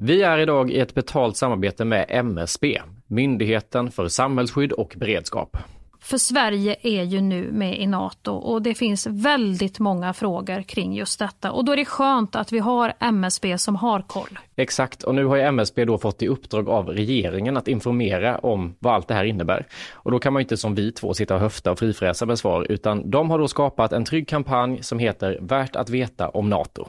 Vi är idag i ett betalt samarbete med MSB, Myndigheten för samhällsskydd och beredskap. För Sverige är ju nu med i NATO och det finns väldigt många frågor kring just detta. Och då är det skönt att vi har MSB som har koll. Exakt, och nu har ju MSB då fått i uppdrag av regeringen att informera om vad allt det här innebär. Och då kan man inte som vi två sitta och höfta och frifräsa med svar, utan de har då skapat en trygg kampanj som heter Värt att veta om NATO.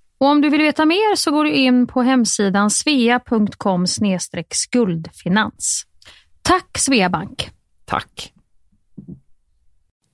Och om du vill veta mer så går du in på hemsidan svea.com skuldfinans. Tack Sveabank! Tack!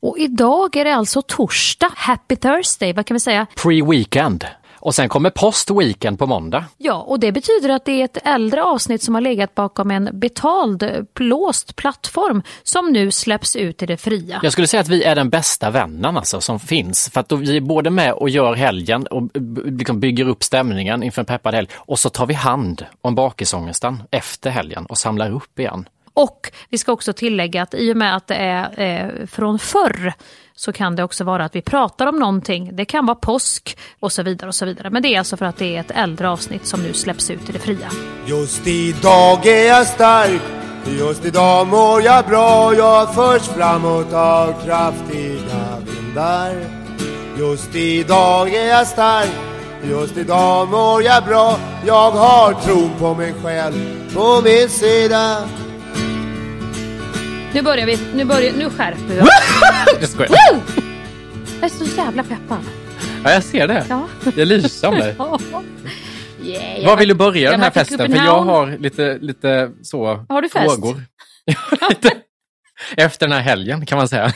Och idag är det alltså torsdag. Happy Thursday, vad kan vi säga? Pre-weekend. Och sen kommer post-weekend på måndag. Ja, och det betyder att det är ett äldre avsnitt som har legat bakom en betald, låst plattform som nu släpps ut i det fria. Jag skulle säga att vi är den bästa vännen alltså, som finns. För att vi är både med och gör helgen och liksom bygger upp stämningen inför en peppad helg. Och så tar vi hand om bakisångesten efter helgen och samlar upp igen. Och vi ska också tillägga att i och med att det är eh, från förr så kan det också vara att vi pratar om någonting. Det kan vara påsk och så vidare och så vidare. Men det är alltså för att det är ett äldre avsnitt som nu släpps ut i det fria. Just idag är jag stark, just idag mår jag bra. Jag förs framåt av kraftiga vindar. Just idag är jag stark, just idag mår jag bra. Jag har tron på mig själv på min sida. Nu börjar vi, nu, börjar, nu skärper vi oss. Jag! Jag är så jävla peppad. Ja, jag ser det. Ja. Det är lysande. Yeah, Var vill du börja jag den här festen? För jag har lite, lite så Har du fest? frågor. Efter den här helgen kan man säga.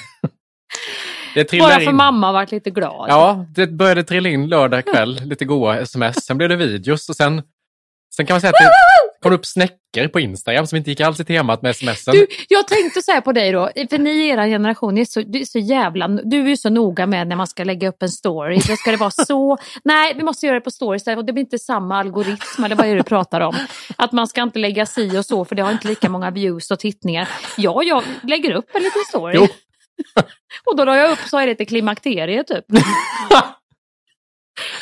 Bara för in. mamma har varit lite glad. Ja, det började trilla in lördag kväll, lite goa sms. Sen blev det videos och sen, sen kan man säga att det kom upp snäckor på Instagram som inte gick alls i temat med smsen. Du, jag tänkte så här på dig då, för ni i er generation, är så, är så jävla, du är ju så noga med när man ska lägga upp en story. Då ska det vara så, nej vi måste göra det på stories och det blir inte samma algoritm eller vad är det du pratar om? Att man ska inte lägga si och så för det har inte lika många views och tittningar. Ja, jag lägger upp en liten story. Jo. Och då la jag upp så är det till klimakteriet typ.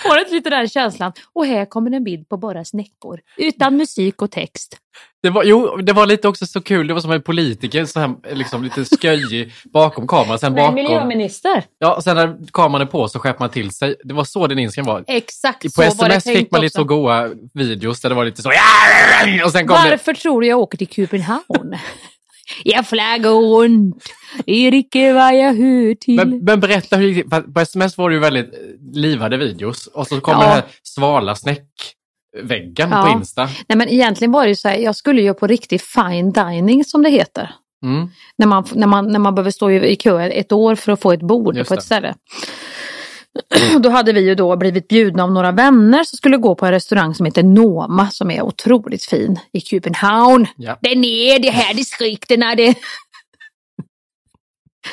Du inte lite den känslan? Och här kommer en bild på bara snäckor. Utan musik och text. Det var, jo, det var lite också så kul, det var som en politiker, så här, liksom lite sköjig bakom kameran. Sen Nej, bakom, miljöminister. ja, sen när kameran är på så skärper man till sig. Det var så din Instagram var. Exakt På så var det sms fick man lite så också. goa videos där det var lite så och sen kom det Varför tror du jag åker till Köpenhamn? jag flaggar runt, är icke vad jag hör till. Men, men berätta, hur, på sms var det ju väldigt eh, livade videos och så kom Ja. den här svala snäckväggen Ja. på Insta. Nej men egentligen var det ju så här, jag skulle ju på riktig fine dining som det heter. Mm. När man, när man, när man behöver stå i i kö ett år för att få ett bord Just på ett det. ställe. Då hade vi ju då blivit bjudna av några vänner som skulle gå på en restaurang som heter Noma som är otroligt fin i Köpenhamn. Ja. Den är det här distrikterna det.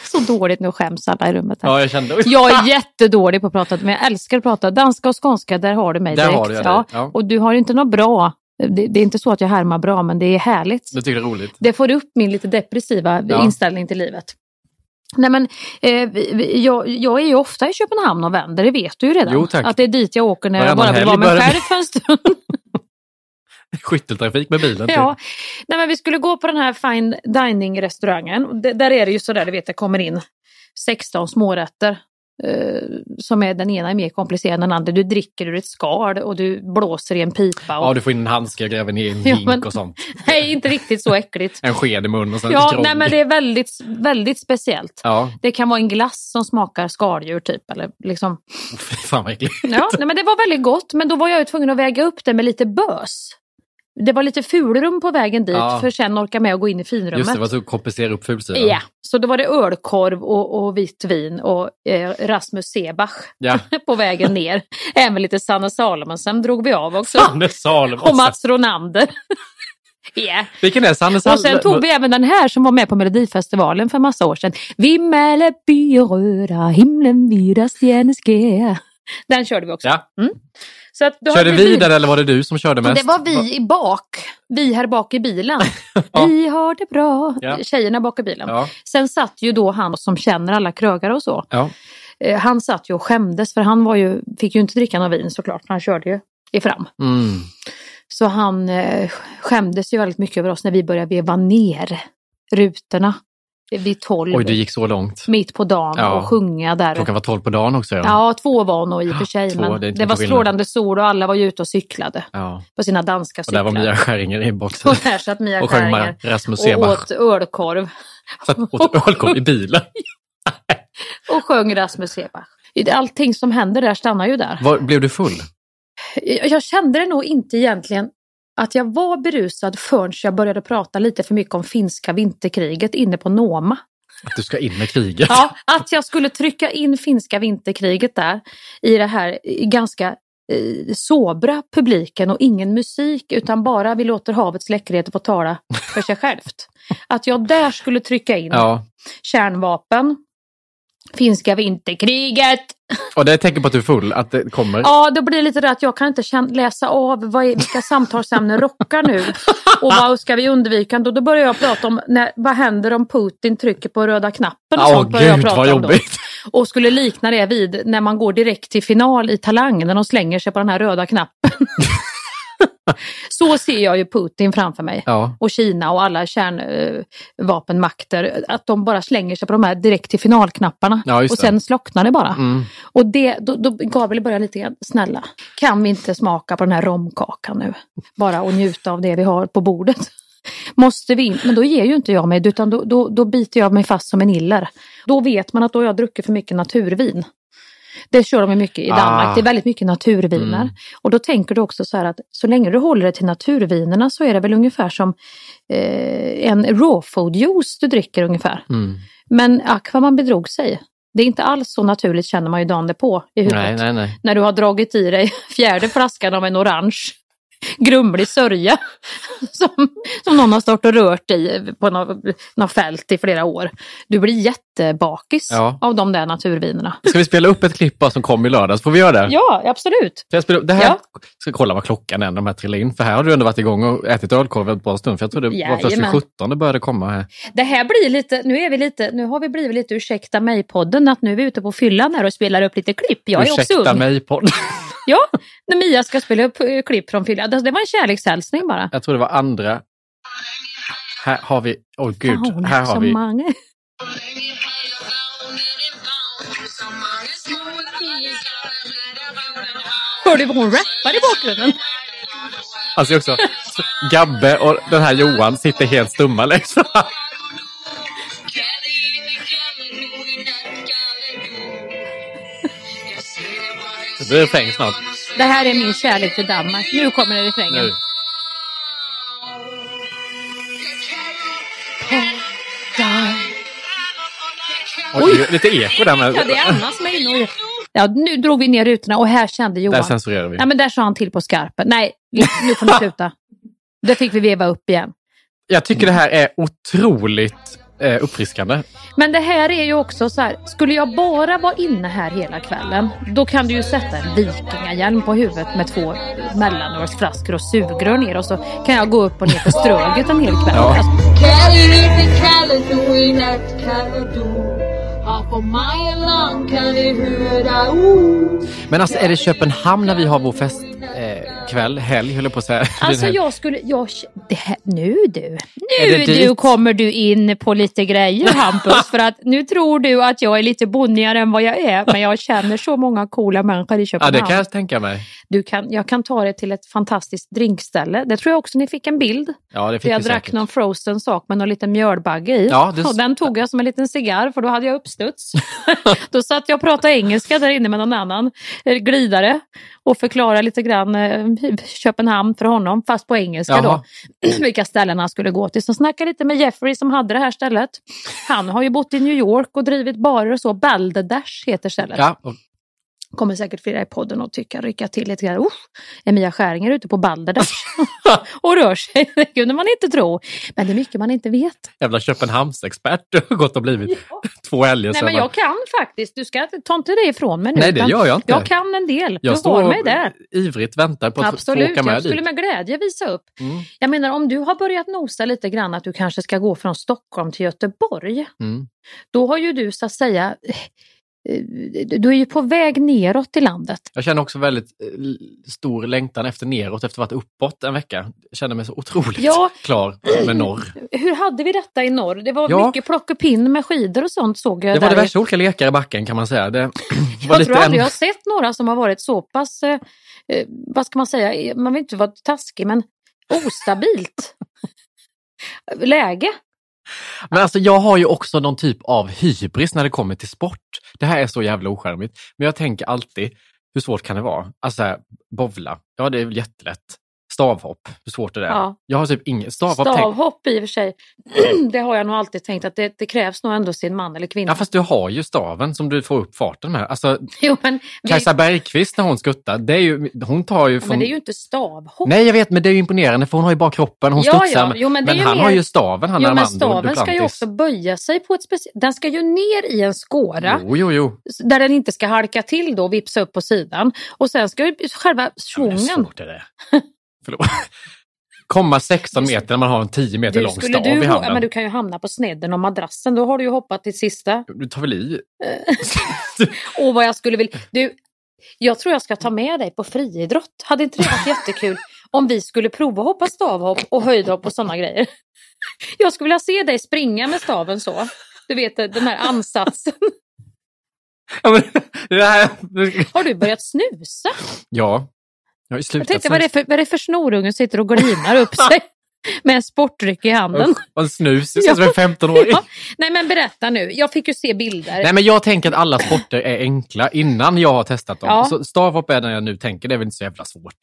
Så dåligt, nu skäms alla i rummet. Här. ja, jag kände... Jag är jättedålig på att prata, men jag älskar att prata. Danska och skånska, där har du mig Där direkt. har du ja. ja. Och du har inte något bra. Det, det är inte så att jag härmar bra, men det är härligt. Du tycker det är roligt? Det får upp min lite depressiva Ja. inställning till livet. Nej men, eh, jag, jag är ju ofta i Köpenhamn och vänder, det vet du ju redan. Jo. Att det är dit jag åker när jag bara vill vara det själv för en stund. Skytteltrafik med bilen. Ja. Typ. Nej, men vi skulle gå på den här fine dining restaurangen. Det- Där är det ju sådär, du vet, det kommer in 16 smårätter. Eh, som är den ena är mer komplicerad än den andra. Du dricker ur ett skal och du blåser i en pipa. Och, Ja, du får in en handske, gräver ner i en Ja, hink men- och sånt. Nej, inte riktigt så äckligt. En sked i mun och sen Ja, nej, men det är väldigt, väldigt speciellt. Ja, Det kan vara en glass som smakar skaldjur typ. Eller liksom. fan vad äckligt. ja, nej, men det var väldigt gott men då var jag tvungen att väga upp det med lite bös. Det var lite fulrum på vägen dit Ja. för sen orka med att gå in i finrummet. Just det, var så kompensera upp fulsidan. Ja, så då var det ölkorv och, och vitt vin och eh, Rasmus Sebach Ja. på vägen ner. Även lite Sanne Salomonsen drog vi av också. Sanne Salomonsson. och Mats Ronander. Ja, Vilken är Sanne och sen tog vi även den här som var med på Melodifestivalen för massa år sedan. Vimmeleby röda, himlen vida stjärneskär. Den körde vi också. Ja. Så att då Körde hade vi den eller var det du som körde mest? Det var vi i bak. Vi här bak i bilen. Ja. Vi har det bra. Ja. Tjejerna bak i bilen. Ja, Sen satt ju då han som känner alla krögare och så. ja. Eh, han satt ju och skämdes för han var ju, fick ju inte dricka någon vin såklart, han körde ju i fram. Mm. Så han eh, skämdes ju väldigt mycket över oss när vi började veva ner rutorna vid tolv, Oj, det gick så långt. mitt på dagen Ja. och sjunga där. Klockan var tolv på dagen också. Ja. Ja, två var nog i och för sig, Två, men det det var strålande sol och alla var ju ute och cyklade ja. på sina danska Och cyklar. där var Mia Skäringer i boxen. Och där satt Mia Och Skäringer Rasmus och åt ölkorv Satt åt ölkorv i bilen. och sjöng Rasmus Sebach. Allting som händer där stannar ju där. Var, blev du full? Jag jag kände det nog inte egentligen att jag var berusad förrän jag började prata lite för mycket om finska vinterkriget inne på Noma. Att du ska in med kriget? Ja, att jag skulle trycka in finska vinterkriget där i det här ganska eh, sobra publiken och ingen musik utan bara vi låter havets läckerheter få tala för sig självt. Att jag där skulle trycka in Ja. kärnvapen, finska vinterkriget. Och det är tecken på att du är full, att det kommer. Ja, då blir det lite det att jag kan inte läsa av vad är, vilka samtalsämnen rockar nu och vad ska vi undvika. Då, då börjar jag prata om när, vad händer om Putin trycker på röda knappen. och Åh sånt börjar jag gud prata vad då. jobbigt. Och skulle likna det vid när man går direkt till final i Talang när de slänger sig på den här röda knappen. Så ser jag ju Putin framför mig. Ja. Och Kina och alla kärnvapenmakter. Att de bara slänger sig på de här direkt till finalknapparna. Ja, och sen slocknar det bara. Mm. Och det, då, då Gabriel börjar lite grann, snälla, kan vi inte smaka på den här romkakan nu? Bara och njuta av det vi har på bordet. Måste vi in? Men då ger ju inte jag mig, utan då, då, då biter jag mig fast som en iller. Då vet man att då har jag druckit för mycket naturvin. Det kör de mycket i Danmark, Ah. det är väldigt mycket naturviner. Mm. Och då tänker du också så här att så länge du håller dig till naturvinerna så är det väl ungefär som eh, en raw food juice du dricker ungefär. Mm. Men man bedrog sig. Det är inte alls så naturligt känner man ju dagen på i huvudet. Nej, nej, nej. När du har dragit i dig fjärde flaskan av en orange grumlig sörja som, som någon har stått och rört i på något, något fält i flera år. Du blir jättebakis Ja. av de där naturvinerna. Ska vi spela upp ett klipp som kom i lördags? Får vi göra det? Ja, absolut. Jag spela upp? Det här, Ja. ska kolla vad klockan är när de här trillar in. För här har du ändå varit igång och ätit ölkorv ett bra stund. För jag trodde det var först vid Jajamän. 17 det började komma här. Det här blir lite, nu är vi lite, nu har vi blivit lite ursäkta mig-podden att nu är vi ute på fyllan här och spelar upp lite klipp. Jag är också Ursäkta ung. mig podd. Ja, när Mia ska spela upp eh, klipp från fyllan. Det det var en kärlekshälsning bara. Jag tror det var andra. Här har vi, åh gud, Ja, hon är här har vi. många. Hör du vad hon rappar i bakgrunden? Alltså också, Gabbe och den här Johan sitter helt stumma liksom. Det blir refräng snart. Det här är min kärlek till Danmark. Nu kommer det refrängen. Nu. Oj, lite eko där med. Ja, det är Anna som är inne och... Ja, nu drog vi ner rutorna och här kände Där Johan. censurerar vi. Nej, men där sa han till på skarpen. Nej, nu får ni sluta. Det fick vi veva upp igen. Jag tycker det här är otroligt eh, uppfriskande. Men det här är ju också så här, skulle jag bara vara inne här hela kvällen, då kan du ju sätta en vikingahjälm på huvudet med två mellanölsflaskor och sugrör ner och så kan jag gå upp och ner på Ströget en hel kväll. Ja. Alltså, Men alltså är det Köpenhamn när vi har vår festkväll, eh, kväll, helg höll jag på att säga. alltså jag skulle, jag, här, nu du, nu du dit? kommer du in på lite grejer Hampus, för att nu tror du att jag är lite bonnigare än vad jag är, men jag känner så många coola människor i Ja, Köpenhamn. det kan jag tänka mig. Du kan, jag kan ta det till ett fantastiskt drinkställe. Det tror jag också ni fick en bild. Ja, det För fick jag vi drack säkert. någon frozen sak med någon liten mjölbagge i. Ja, det- Och den tog jag som en liten cigarr för då hade jag uppstuds. då satt jag och pratade engelska där inne med någon annan eh, glidare och förklarade lite grann eh, Köpenhamn för honom fast på engelska Jaha. då. Vilka ställen han skulle gå till. Så snackade lite med Jeffrey som hade det här stället. Han har ju bott i New York och drivit barer och så. Balderdash heter stället Ja, kommer säkert flera i podden och tycka, rycka till lite grann. Oh, Emilia Skäringer ute på Balderdash och rör sig. Det kunde man inte tro. Men det är mycket man inte vet. jävla Köpenhamnsexpert du har gått och blivit. Två helger Nej men jag kan faktiskt, du ska ta inte det ifrån mig nu. Nej, det gör jag inte. Jag kan en del. jag du står mig där. ivrigt väntar på att få åka med jag skulle dit. med glädje visa upp. Mm. Jag menar om du har börjat nosa lite grann att du kanske ska gå från Stockholm till Göteborg. Mm. Då har ju du så att säga du är ju på väg neråt i landet. Jag känner också väldigt eh, stor längtan efter neråt efter att ha varit uppåt en vecka. Jag känner mig så otroligt Ja. klar med norr. Hur hade vi detta i norr? Det var Ja. mycket plock och pinn med skidor och sånt såg jag Det var diverse olika lekar i backen kan man säga. Det var Jag lite tror aldrig en- jag har sett några som har varit så pass, eh, eh, vad ska man säga, man vill inte vara taskig men ostabilt läge. Men alltså jag har ju också någon typ av hybris när det kommer till sport. Det här är så jävla ocharmigt. Men jag tänker alltid, hur svårt kan det vara? Alltså bovla, ja det är väl jättelätt. Stavhopp, hur svårt är det? Ja. Jag har typ inget stavhopp. Tänk, Stavhopp i och för sig, det har jag nog alltid tänkt att det, det krävs nog ändå sin man eller kvinna. ja fast du har ju staven som du får upp farten med. Alltså jo, men, vi, Kajsa Bergqvist när hon skuttar, det är ju, hon tar ju från... men det är ju inte stavhopp. Nej jag vet men det är ju imponerande för hon har ju bara kroppen, hon Ja, studsar. ja. Jo, men ju han mer- har ju staven han Jo, men staven ska ju också böja sig på ett speciellt... Den ska ju ner i en skåra Jo, jo, jo. där den inte ska halka till då vipsa upp på sidan. Och sen ska ju själva Ja, men svungen... det? Förlåt. Komma 16 meter när man har en 10 meter Du, lång stav du, i handen. men du kan ju hamna på snedden och madrassen, då har du ju hoppat till sista. Du tar väl i? Åh vad jag skulle vilja... Du, jag tror jag ska ta med dig på friidrott. Hade inte det varit jättekul om vi skulle prova att hoppa stavhopp och höjdhopp och sådana grejer? Jag skulle vilja se dig springa med staven så. Du vet den här ansatsen. Ja, men, här... Har du börjat snusa? ja. Jag har ju Jag tänkte vad är det för, vad är det för snorunge som sitter och glinar upp sig med en sportdryck i handen? Vad en snus, det ser ut som en 15-åring. Ja. Nej men berätta nu, jag fick ju se bilder. Nej men jag tänker att alla sporter är enkla innan jag har testat dem. Ja. Så stavhopp är den jag nu tänker, det är väl inte så jävla svårt.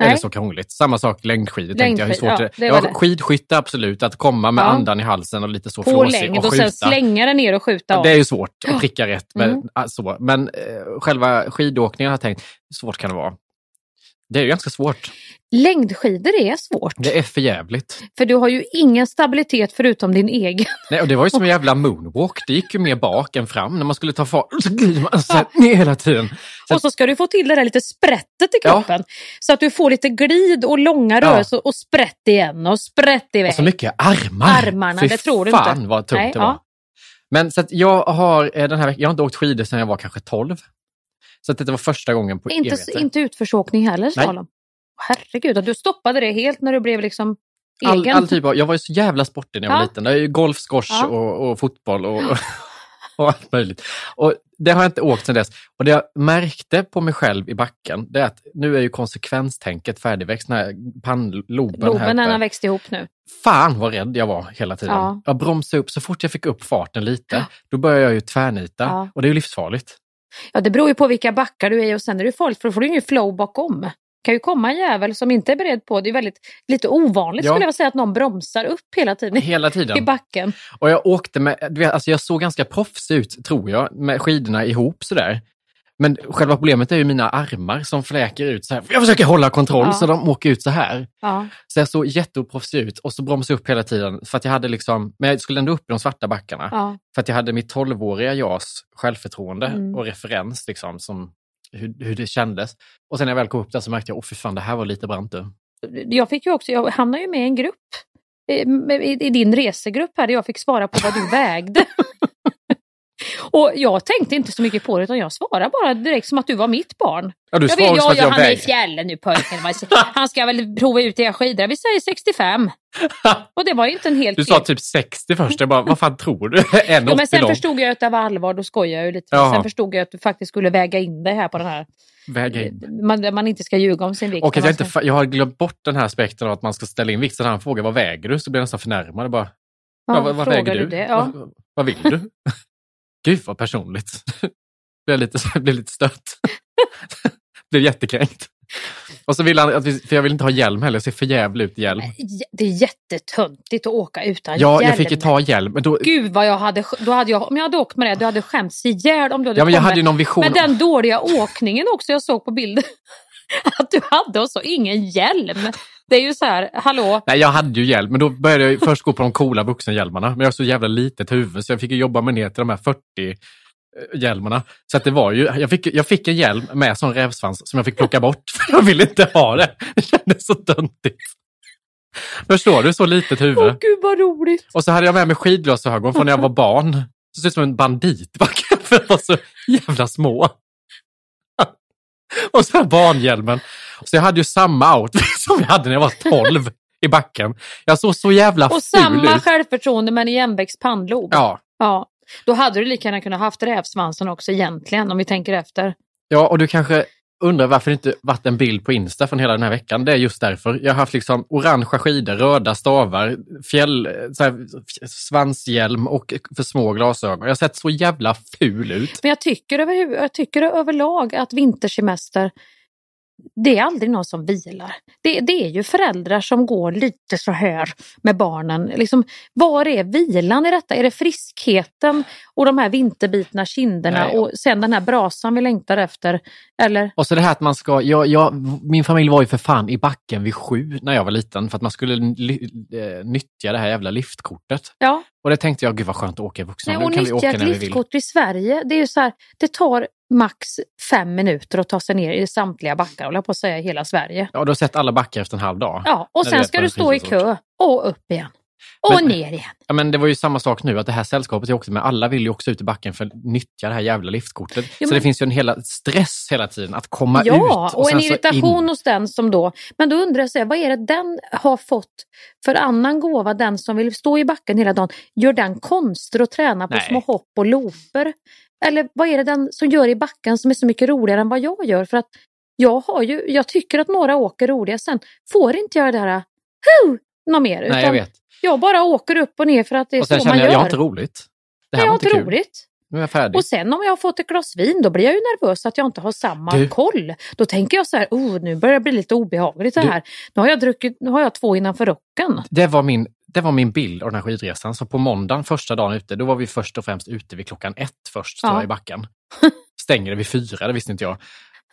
Nej. Eller så krångligt. Samma sak längdskidor tänkte jag. Hur svårt ja, det det var Ja, skidskytte absolut, att komma med Ja. andan i halsen och lite så på flåsig längd och och sen skjuta. slänga den ner och skjuta av. Det är ju svårt att pricka rätt. Men, Mm. ah, så. men eh, själva skidåkningen har jag tänkt, hur svårt kan det vara? Det är ju ganska svårt. Längdskidor är svårt. Det är för jävligt. För du har ju ingen stabilitet förutom din egen. Nej, och det var ju som en jävla moonwalk. Det gick ju mer bak än fram. När man skulle ta fart så glider man så här ner hela tiden. Så Och så ska du få till det där lite sprättet i Ja. kroppen. Så att du får lite glid och långa Ja. rörelser och sprätt igen och sprätt iväg. Och så mycket armar. Armarna, Fy det tror du fan inte. vad tungt Nej, det var. ja. Men så att jag har eh, den här veckan, jag har inte åkt skidor sedan jag var kanske 12. Så att det var första gången på Inte, evigheter. inte utförsåkning heller slalom. Herregud, du stoppade det helt när du blev liksom All, egen. all typ av, jag var ju så jävla sportig när jag var Ja. liten. Det är ju golf, squash Ja. och, och fotboll och, och allt möjligt. Och det har jag inte åkt sedan dess. Och det jag märkte på mig själv i backen, det är att nu är ju konsekvenstänket färdigväxt. Den här pannloben här Loben den uppe. har växt ihop nu. Fan vad rädd jag var hela tiden. Ja. Jag bromsade upp så fort jag fick upp farten lite. Då började jag ju tvärnita och det är ju livsfarligt. Ja, det beror ju på vilka backar du är i och sen är det farligt för då får du ingen flow bakom. kan ju komma en jävel som inte är beredd på det. Det är väldigt lite ovanligt Ja. skulle jag säga att någon bromsar upp hela tiden Hela i tiden. backen. Och jag åkte med, du vet, alltså jag såg ganska proffsig ut tror jag, med skidorna ihop sådär. Men själva problemet är ju mina armar som fläker ut så här. Jag försöker hålla kontroll Ja. så de åker ut så här. Ja. Så jag såg jätteoproffsig ut och så bromsade jag upp hela tiden för att jag hade liksom, men jag skulle ändå upp i de svarta backarna. Ja. För att jag hade mitt 12-åriga JAS självförtroende Mm. och referens liksom som hur, hur det kändes. Och sen när jag väl kom upp där så märkte jag, åh fy fan det här var lite brant du. Jag fick ju också, jag hamnade ju med i en grupp. eh, med- I, I din resegrupp här där jag fick svara på vad du vägde. Och jag tänkte inte så mycket på det utan jag svarade bara direkt som att du var mitt barn. Ja, du Jag svarade vet, som ja, jag han är i fjällen nu pojken. Han ska väl prova ut era skidor. Vi säger 65. Och det var inte en helt Du sa typ 60 först, jag bara, vad fan tror du? 1,80 Ja, men sen förstod jag att det var allvar, då skojar jag ju lite. Jaha. Sen förstod jag att du faktiskt skulle väga in det här på den här. Väga in. Man, man inte ska ljuga om sin vikt. Och jag, inte, jag har glömt bort den här aspekten av att man ska ställa in vikt. Så när han frågar vad väger du så blir jag nästan förnärmad. Bara, ja, vad, vad väger du? Det? Ja. Vad, vad vill du? Gud vad personligt. blev lite, blev lite stött. blev jättekränkt. Och så vill han, att vi, för jag vill inte ha hjälm heller, jag ser för jävligt ut i hjälm. Det är jättetöntigt att åka utan Ja, hjälm. jag fick ju ta hjälm. Men då, Gud vad jag hade, då hade jag, om jag hade åkt med det, du hade skämts ihjäl om du hade ja, men jag kommit hade ju någon vision. med den dåliga åkningen också jag såg på bilden. Att du hade och så ingen hjälm. Det är ju så här, hallå, Nej, jag hade ju hjälm, men då började jag först gå på de coola vuxenhjälmarna. Men jag har så jävla litet huvud så jag fick jobba mig ner till de här 40 eh, hjälmarna. Så att det var ju, jag fick, jag fick en hjälm med sån rävsvans som jag fick plocka bort. För jag ville inte ha det. Det kändes så töntigt. Förstår du? Så litet åh huvud. gud vad roligt. Och så hade jag med mig skidglasögon från när jag var barn. Så ser ut som en bandit. För de var så jävla små. Och så barnhjälmen. Så jag hade ju samma outfit som jag hade när jag var 12 i backen. Jag såg så jävla Och ful samma ut. självförtroende men igenväxt pannlob. Ja. ja. Då hade du lika gärna kunnat haft rävsvansen också egentligen om vi tänker efter. ja, och du kanske undrar varför det inte varit en bild på Insta från hela den här veckan. Det är just därför. Jag har haft liksom orangea skidor, röda stavar, fjäll, så här, svanshjälm och för små glasögon. Jag har sett så jävla ful ut. Men jag tycker, över, jag tycker överlag att vintersemester, det är aldrig någon som vilar. Det, det är ju föräldrar som går lite så här med barnen. Liksom, var är vilan i detta? Är det friskheten och de här vinterbitna kinderna Nej. och sen den här brasan vi längtar efter? Eller? Och så det här att man ska, jag, jag, min familj var ju för fan i backen vid sju när jag var liten för att man skulle eh, nyttja det här jävla liftkortet. Ja, Och det tänkte jag, gud vad skönt att åka i vuxen. Nej, och nyttja ett liftkort i Sverige, det är ju så här, det tar max fem minuter att ta sig ner i samtliga backar, håller jag på att säga, i hela Sverige. Ja, du har sett alla backar efter en halv dag. Ja, och sen ska du en stå i kö och upp igen. Och Men- ner igen. Ja, men det var ju samma sak nu, att det här sällskapet jag åkte med, alla vill ju också ut i backen för att nyttja det här jävla liftkortet. Så men- det finns ju en hela stress hela tiden att komma Ja, ut. och, en sen så irritation hos den som då... Men då undrar jag, så här, vad är det den har fått för annan gåva, den som vill stå i backen hela dagen? Gör den konster och tränar på Nej. små hopp och looper? Eller vad är det den som gör i backen som är så mycket roligare än vad jag gör? För att jag, har ju, jag tycker att några åker roliga, sen får inte jag det där Hu! något mer. Nej, jag vet. jag bara åker upp och ner för att det är Och sen så man jag, gör. jag har inte roligt. Det här jag har inte kul. roligt. Nu är jag färdig. Och sen om jag har fått ett glas vin då blir jag ju nervös att jag inte har samma Du. koll. Då tänker jag så här, oh, nu börjar det bli lite obehagligt det Du. här. Nu har jag druckit, nu har jag två innanför rocken. Det var, min, det var min bild av den här skidresan. Så på måndagen, första dagen ute, då var vi först och främst ute vid klockan ett först, Ja. i backen. Stänger det vid fyra, det visste inte jag.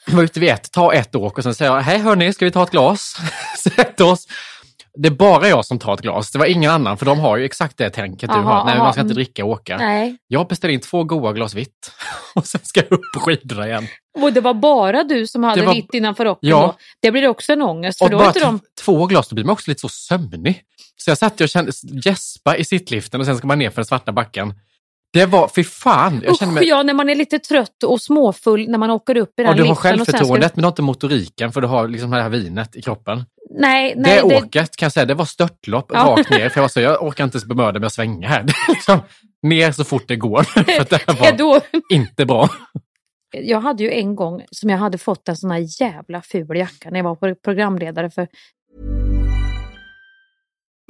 Vi var ute vid ett, ta ett åk och sen säger jag, hej hörni, ska vi ta ett glas? Sätt oss. Det är bara jag som tar ett glas, det var ingen annan, för de har ju exakt det tänket du Aha, har. Nej, aha, man ska inte dricka och åka. Nej. Jag beställde in två goda glas vitt och sen ska jag upp på skidorna igen. Och det var bara du som hade var- vitt innanför rocken Ja. då. Det blir också en ångest. För Och då bara de... två glas, då blir man också lite så sömnig. Så jag satt och kände gäspa i sittliften och sen ska man ner för den svarta backen. Det var, fy fan, jag Usch, mig... ja, när man är lite trött och småfull när man åker upp i den Och du har liften. och ska- självförtroendet men du har inte motoriken för du har liksom det här vinet i kroppen. Nej, nej. det det- åket kan jag säga, det var störtlopp Ja. rakt ner. För jag var så, jag orkar inte ens bemöda mig att svänga här. Är liksom, ner så fort det går. för det här var då... inte bra. Jag hade ju en gång som jag hade fått en sån här jävla ful jacka när jag var programledare för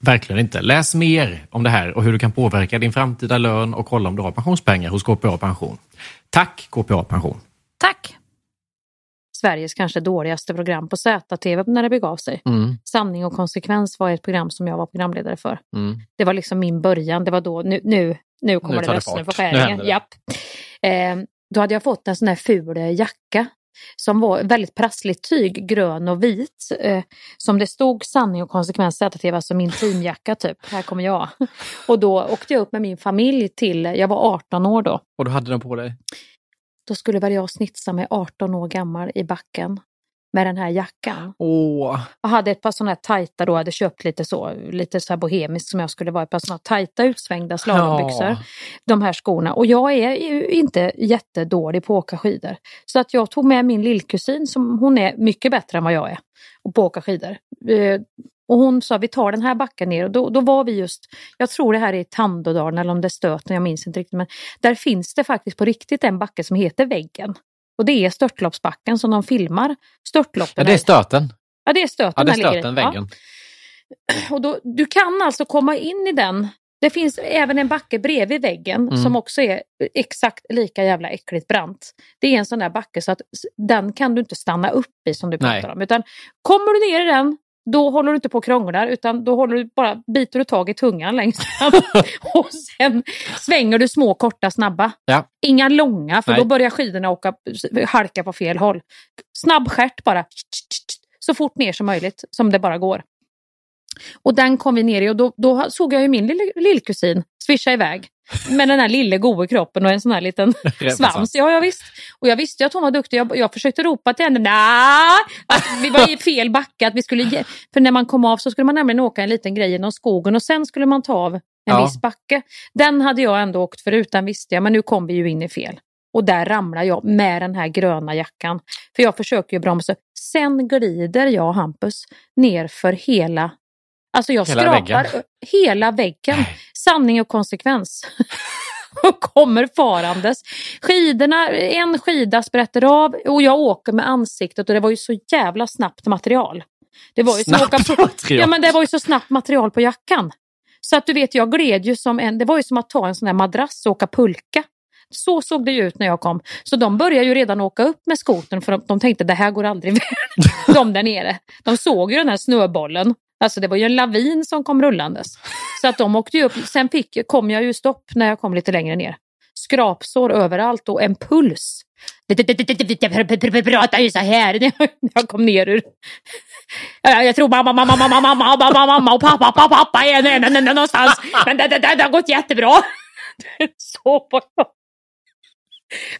Verkligen inte. Läs mer om det här och hur du kan påverka din framtida lön och kolla om du har pensionspengar hos KPA Pension. Tack KPA Pension! Tack! Sveriges kanske dåligaste program på ZTV när det begav sig. Mm. Sanning och konsekvens var ett program som jag var programledare för. Mm. Det var liksom min början. Det var då, nu, nu, nu kommer Nu det rösten på skäringen. Japp. Eh, då hade jag fått en sån här ful jacka som var väldigt prassligt tyg, grön och vit. Eh, som det stod sanning och konsekvens ZTV, alltså min teamjacka typ. Här kommer jag. Och då åkte jag upp med min familj till, jag var 18 år då. Och du hade den på dig? Då skulle väl jag snitsa mig 18 år gammal i backen med den här jackan. Åh! Jag hade ett par sådana här tajta då, hade köpt lite så, lite så här bohemiskt som jag skulle vara, ett par sådana tajta utsvängda slalombyxor. Ja. De här skorna. Och jag är ju inte jättedålig på att åka skidor. Så att jag tog med min lillkusin, som hon är mycket bättre än vad jag är, och på att åka skidor. Eh, Och hon sa vi tar den här backen ner och då, då var vi just, jag tror det här är i Tandådalen eller om det är Stöten, jag minns inte riktigt. Men där finns det faktiskt på riktigt en backe som heter Väggen. Och det är störtloppsbacken som de filmar störtloppen. Ja, det är stöten. Ja, det är stöten. Ja, det är stöten, Ja. väggen. Och då, du kan alltså komma in i den. Det finns även en backe bredvid väggen Mm. som också är exakt lika jävla äckligt brant. Det är en sån där backe så att den kan du inte stanna upp i som du pratar Nej. om. Utan kommer du ner i den, då håller du inte på och krånglar utan då håller du bara, biter du tag i tungan längst fram. och sen svänger du små, korta, snabba. Ja. Inga långa för Nej. då börjar skidorna åka, halka på fel håll. Snabb stjärt bara. Så fort ner som möjligt, som det bara går. Och den kom vi ner i och då, då såg jag ju min lille, lillkusin svischa iväg. Med den här lille goe kroppen och en sån här liten svans. Ja, jag visst. Och jag visste att hon var duktig. Jag, jag försökte ropa till henne, nej! Att vi var i fel backe. Att vi skulle, för när man kom av så skulle man nämligen åka en liten grej genom skogen och sen skulle man ta av en Ja. viss backe. Den hade jag ändå åkt förut, den visste jag. Men nu kom vi ju in i fel. Och där ramlar jag med den här gröna jackan. För jag försöker ju bromsa. Sen glider jag, Hampus, ner för hela... Alltså jag Hela skrapar väggen? hela väggen. Sanning och konsekvens. och kommer farandes. Skidorna, en skida sprätter av och jag åker med ansiktet och det var ju så jävla snabbt material. Det var ju Snabbt åka material. Ja men det var ju så snabbt material på jackan. Så att du vet, jag gled ju som en, det var ju som att ta en sån där madrass och åka pulka. Så såg det ju ut när jag kom. Så de började ju redan åka upp med skotern för de, de tänkte det här går aldrig väl. De där nere. De såg ju den här snöbollen. Alltså det var ju en lavin som kom rullandes. Så att de åkte ju upp. Sen fick, kom jag ju stopp när jag kom lite längre ner. Skrapsår överallt och en puls. Jag pratar ju så här när jag kom ner ur... Jag tror mamma, mamma, mamma, mamma, mamma, mamma och pappa, pappa, pappa är någonstans. Men det, det, det, det har gått jättebra. Så.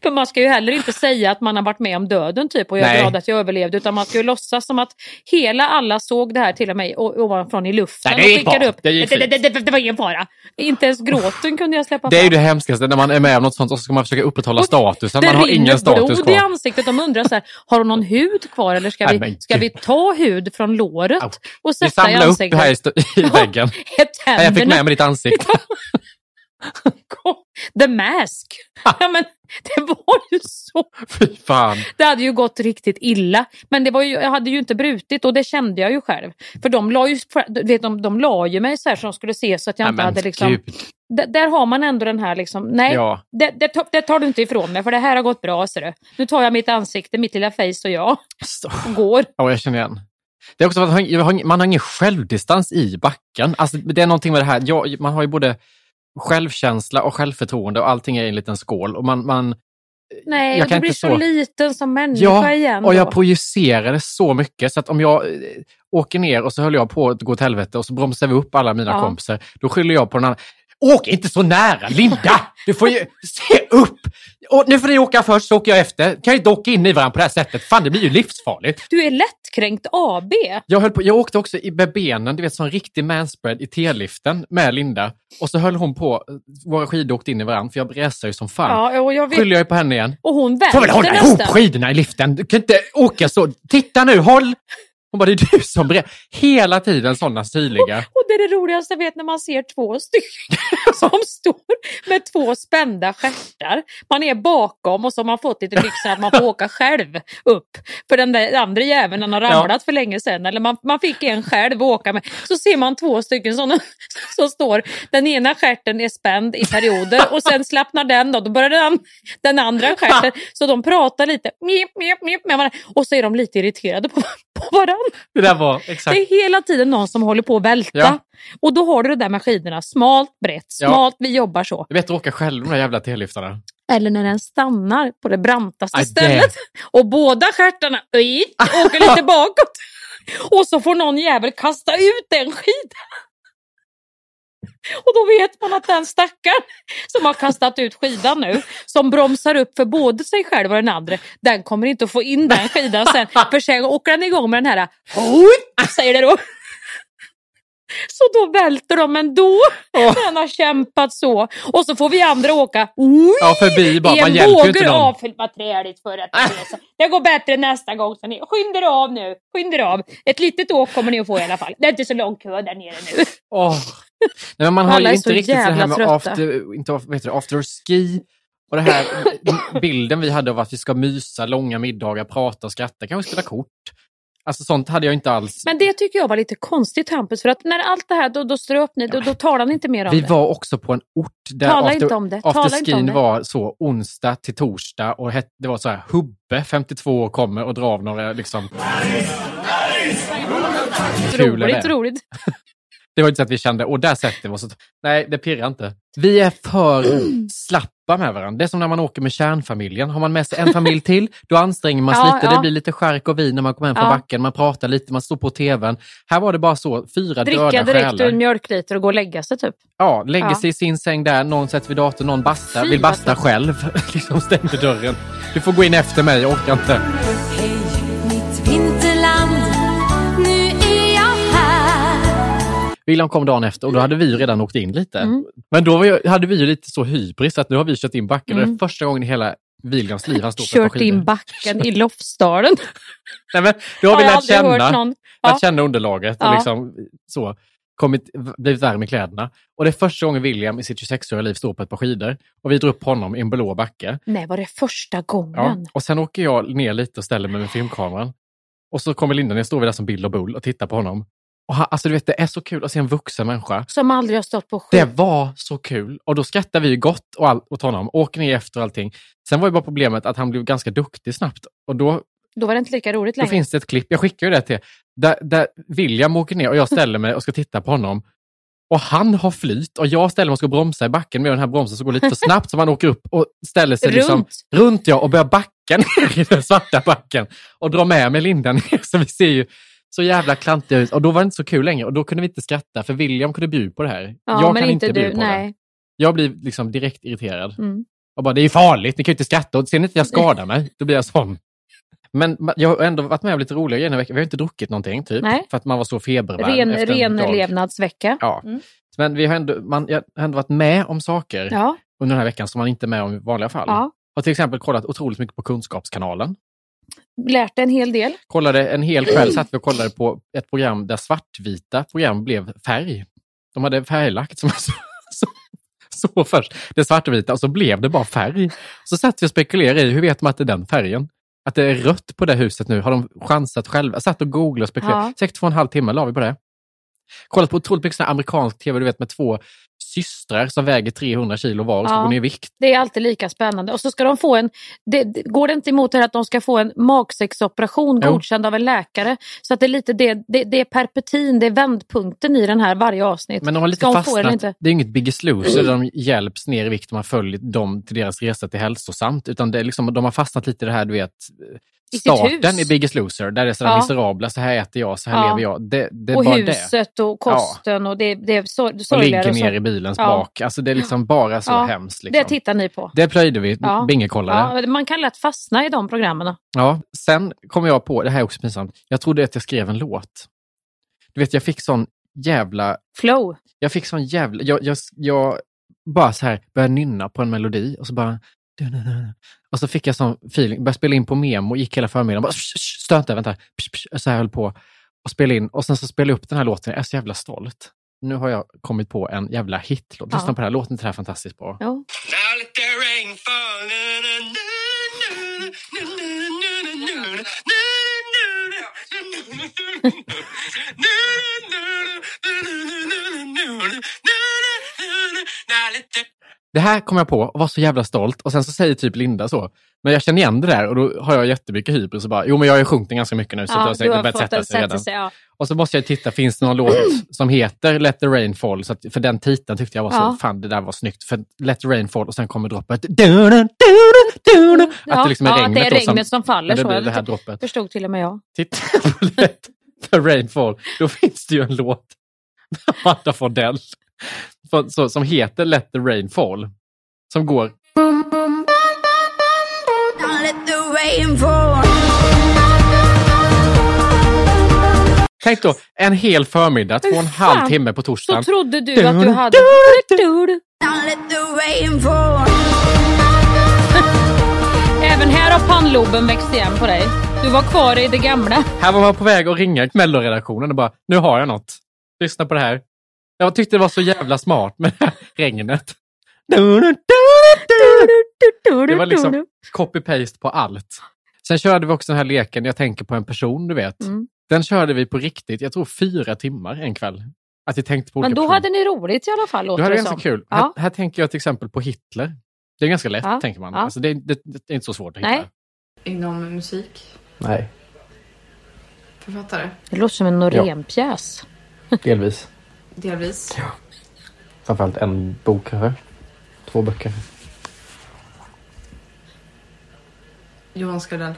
För man ska ju heller inte säga att man har varit med om döden typ och jag är Nej. glad att jag överlevde utan man ska ju låtsas som att hela alla såg det här till och med ovanifrån i luften. Nej, det gick bra. upp. Det gick det, det, det, det, det var ingen fara. Inte ens gråten kunde jag släppa Det är ju fram. det hemskaste när man är med om något sånt och så ska man försöka upprätthålla Och statusen. Det Man har ingen status blod i kvar. ansiktet. De undrar så här, har hon någon hud kvar eller ska vi, ska vi ta hud från låret och Vi sätta i samlar upp ansiktet? här i, i väggen. Nej, jag fick med mig ditt ansikte. The Mask. Ja, men det var ju så. Fy fan. Det hade ju gått riktigt illa. Men det var ju, jag hade ju inte brutit och det kände jag ju själv. För de la ju, vet, de, de la ju mig så här så de skulle se så att jag Nej, inte hade liksom... där har man ändå den här liksom, nej, Ja. det, det, tar- det tar du inte ifrån mig för det här har gått bra. Så du. Nu tar jag mitt ansikte, mitt lilla face och jag och går. Ja, jag känner igen. Det är också att man har- man har ingen självdistans i backen. Alltså, det är någonting med det här. Jag, man har ju både självkänsla och självförtroende och allting är i en liten skål. Och man, man, Nej, jag du blir inte så så- liten som människa Ja, igen. och jag då. projicerade så mycket så att om jag eh, åker ner och så höll jag på att gå åt helvete och så bromsar vi upp alla mina Ja. kompisar, då skyller jag på den andra. Åk inte så nära, Linda! Du får ju se upp! Och nu får ni åka först så åker jag efter. Kan ju inte åka in i varandra på det här sättet. Fan, det blir ju livsfarligt. Du är lättkränkt AB. Jag, höll på, jag åkte också i, med benen, du vet som en riktig manspread i T-liften med Linda. Och så höll hon på, våra skidor åkte in i varandra, för jag bräsade ju som fan. Ja, och jag vet. Skyller jag ju på henne igen. Och hon Får väl hålla nästan. ihop skidorna i liften. Du kan inte åka så. Titta nu, håll! Hon bara, det är du som bre... Hela tiden sådana syrliga. Och det är det roligaste jag vet när man ser två stycken som står med två spända stjärtar. Man är bakom och så har man fått lite lyxen att man får åka själv upp. För den där andra jäveln han har ramlat för länge sedan. Eller man, man fick en själv att åka med. Så ser man två stycken som, som står. Den ena stjärten är spänd i perioder och sen slappnar den då. Då börjar den, den andra stjärten. Så de pratar lite mip, mip, mip med varandra. Och så är de lite irriterade på, på varandra. Det där var exakt. Det är hela tiden någon som håller på att välta. Ja. Och då har du det där med skidorna. Smalt, brett, Ja. smalt. Vi jobbar så. Jag vet att åka själv de där jävla T-liftarna. Eller när den stannar på det brantaste Aj, det- stället. Och båda stjärtarna åker lite bakåt. Och så får någon jävel kasta ut en skida. Och då vet man att den stackaren som har kastat ut skidan nu, som bromsar upp för både sig själv och den andra, den kommer inte att få in den skidan sen. För sen åker den igång med den här, säger det då. Så då välter de ändå. Den har kämpat så. Och så får vi andra åka Ja, förbi bara. i en någon. avfyllt. Vad träligt för att det. Det går bättre nästa gång. Så ni, skynda er av nu. Skynda er av. Ett litet åk kommer ni att få i alla fall. Det är inte så lång kö där nere nu. Åh. Nej, man har ju inte riktigt så här med trötta. after, inte, vad heter det, after ski. Och det här bilden vi hade av att vi ska mysa, långa middagar, prata och skratta, kanske spela kort. Alltså sånt hade jag inte alls. Men det tycker jag var lite konstigt Hampus. För att när allt det här, då, då ströp ni, då, då talar ni inte mer om Vi det. var också på en ort där Tala inte om det. Tala inte om afterskin det. var så onsdag till torsdag och het, det var så här Hubbe, 52 år, kommer och drar av några liksom... Roligt, det. roligt. Det var inte så att vi kände, och där sätter vi oss. Nej, det pirrar inte. Vi är för slappa med varandra. Det är som när man åker med kärnfamiljen. Har man med sig en familj till, då anstränger man sig Ja, lite. ja. Det blir lite skärk och vin när man kommer hem från Ja. backen. Man pratar lite, man står på tvn. Här var det bara så, fyra Dricka döda direkt själar. ur mjölkliter och gå och lägga sig typ. Ja, lägger sig i sin säng där, någon sätter vid datorn, någon bastar, vill basta själv. liksom stänger dörren. Du får gå in efter mig, jag orkar inte. William kom dagen efter och då hade vi ju redan åkt in lite. Mm. Men då var ju, hade vi ju lite så hybris att nu har vi kört in backen. och Det Mm. är första gången i hela Williams liv han står på ett par Kört in backen i Lofsdalen. Nej, men då har vi jag lärt känna. Ja. lärt känna underlaget och Ja. liksom så, kommit, blivit varm i kläderna. Och det är första gången William i sitt 26-åriga liv står på ett par skidor. Och vi drar upp honom i en blå backe. Nej, var det första gången? Ja. Och sen åker jag ner lite och ställer mig med filmkameran. Och så kommer Linda ner, står vi där som Bill och Bull och tittar på honom. Och han, alltså du vet, det är så kul att se en vuxen människa. Som aldrig har stått på skid. Det var så kul. Och då skrattar vi ju gott och all, åt honom. Åker ner efter och allting. Sen var ju bara problemet att han blev ganska duktig snabbt. Och då, Då var det inte lika roligt då längre. finns det ett klipp, jag skickar ju det till där, där William åker ner och jag ställer mig och ska titta på honom. Och han har flyt och jag ställer mig och ska bromsa i backen med den här bromsen som går lite för snabbt så man åker upp och ställer sig liksom Runt. runt ja, och börjar backa ner i den svarta backen och drar med mig Linda ner. Så vi ser ju så jävla klantiga ut. Och då var det inte så kul längre och då kunde vi inte skratta för William kunde bjuda på det här. Ja, jag kan inte inte bjuda på det. Nej. Jag blir liksom direkt irriterad. Mm. Och bara, det är farligt, ni kan ju inte skratta. Och ser ni inte jag skadar mig, då blir jag sån. Men jag har ändå varit med om lite roliga grejer veckan. Vi har inte druckit någonting, typ. Nej. För att man var så febervarm Ren, ren levnadsvecka. Ja. Mm. Men vi har ändå, man, jag har ändå varit med om saker Ja. under den här veckan som man inte är med om i vanliga fall. ja. Har till exempel kollat otroligt mycket på Kunskapskanalen. Lärt en hel del. Kollade en hel kväll, satt vi och kollade på ett program där svartvita program blev färg. De hade färglagt som så, så, så först, det svartvita, och så blev det bara färg. Så satt vi och spekulerade i, hur vet man att det är den färgen? Att det är rött på det huset nu, har de chansat själva? Satt och googlade och spekulerade. Ja. Säkert två och en halv timme la vi på det. Kollat på otroligt mycket amerikansk tv, du vet med två systrar som väger 300 kilo var och ska Ja. gå ner i vikt. Det är alltid lika spännande. Och så ska de få en, det, går det inte emot det här att de ska få en magsäcksoperation Jo. godkänd av en läkare? Så att det är lite det, det, det är perpetin, det är vändpunkten i den här varje avsnitt. Men de har lite Ska fastnat. inte? Det är inget Biggest Loser där de hjälps ner i vikt och man följer dem till deras resa till hälsosamt. Utan det är liksom, de har fastnat lite i det här, du vet, I starten i Biggest Loser. Där det är sådär Ja. miserabla, så här äter jag, så här Ja. lever jag. Det, det och huset och kosten och det, det är det. Och sorgligare. ligger och så. ner i bilens Ja. bak. Alltså det är liksom bara så Ja. hemskt. Det Liksom. tittar ni på. Det plöjde vi, Ja. bingekollade. Ja, man kan lätt fastna i de programmen. Ja, sen kom jag på, det här är också pinsamt, jag trodde att jag skrev en låt. Du vet, jag fick sån jävla, Flow. jag fick sån jävla, jag, jag, jag bara så här började nynna på en melodi och så bara, och så fick jag sån feeling, började spela in på memo, gick hela förmiddagen, bara, "Sh, sh, stör inte, vänta, psh, psh", så här höll på och spelade in och sen så spelade jag upp den här låten, jag är så jävla stolt. Nu har jag kommit på en jävla hitlåt. Lyssna Ja. på det här, låten det här fantastiskt bra? Ja det här kom jag på och var så jävla stolt. Och sen så säger typ Linda så, men jag känner igen det där och då har jag jättemycket hybris och bara, jo men jag har ju sjunkit ganska mycket nu så ja, det har säkert börjat sätta sig redan. Sig, ja. Och så måste jag titta, finns det någon låt som heter Let the rain fall? Så att, för den titeln tyckte jag var så, ja. fan det där var snyggt. För Let the rain fall och sen kommer droppet. Duna, duna, duna, att det liksom är ja, regnet, det är regnet som, som faller. Det, så, det, här droppet. förstod till och med jag. Titta på Let the rain fall, då finns det ju en låt med Amanda Fondell för- så- som heter Let the rain fall. Som går Tänk då, en hel förmiddag, två och en halv timme på Så torsdagen. trodde du att du hade... Även här har pannloben växt igen på dig. Du var kvar i det gamla. Här var man på väg att ringa Melloredaktionen och bara, nu har jag något. Lyssna på det här. Jag tyckte det var så jävla smart med det här regnet. Det var liksom copy-paste på allt. Sen körde vi också den här leken, jag tänker på en person, du vet. Mm. Den körde vi på riktigt, jag tror fyra timmar en kväll. Att vi tänkte på Men olika då personer. hade ni roligt i alla fall, Då låter hade det ganska som. kul. Ja. Här, här tänker jag till exempel på Hitler. Det är ganska lätt, Ja. tänker man. Ja. Alltså, det, är- det, det är inte så svårt att hitta. Nej. Inom musik? Nej, Författare? Det låter som en Norén-pjäs. delvis. Delvis. Framförallt en bok kanske. Två böcker. Johan Skardell?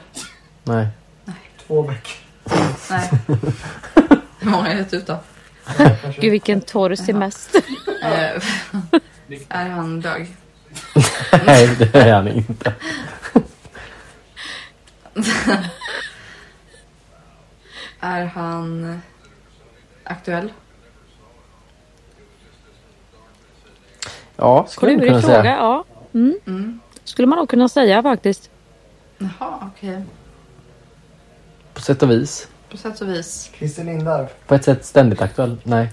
Nej. Två böcker. Nej. Hur många är det utav? Gud vilken torr semester. Eh, är han bög? Nej, det är han inte. Är han aktuell? Ja, skulle man kunna fråga, säga. ja. Mm. Skulle man nog kunna säga faktiskt. Jaha, okej. På sätt och vis. På sätt och vis. Christer Lindarw. På ett sätt ständigt aktuell. Nej.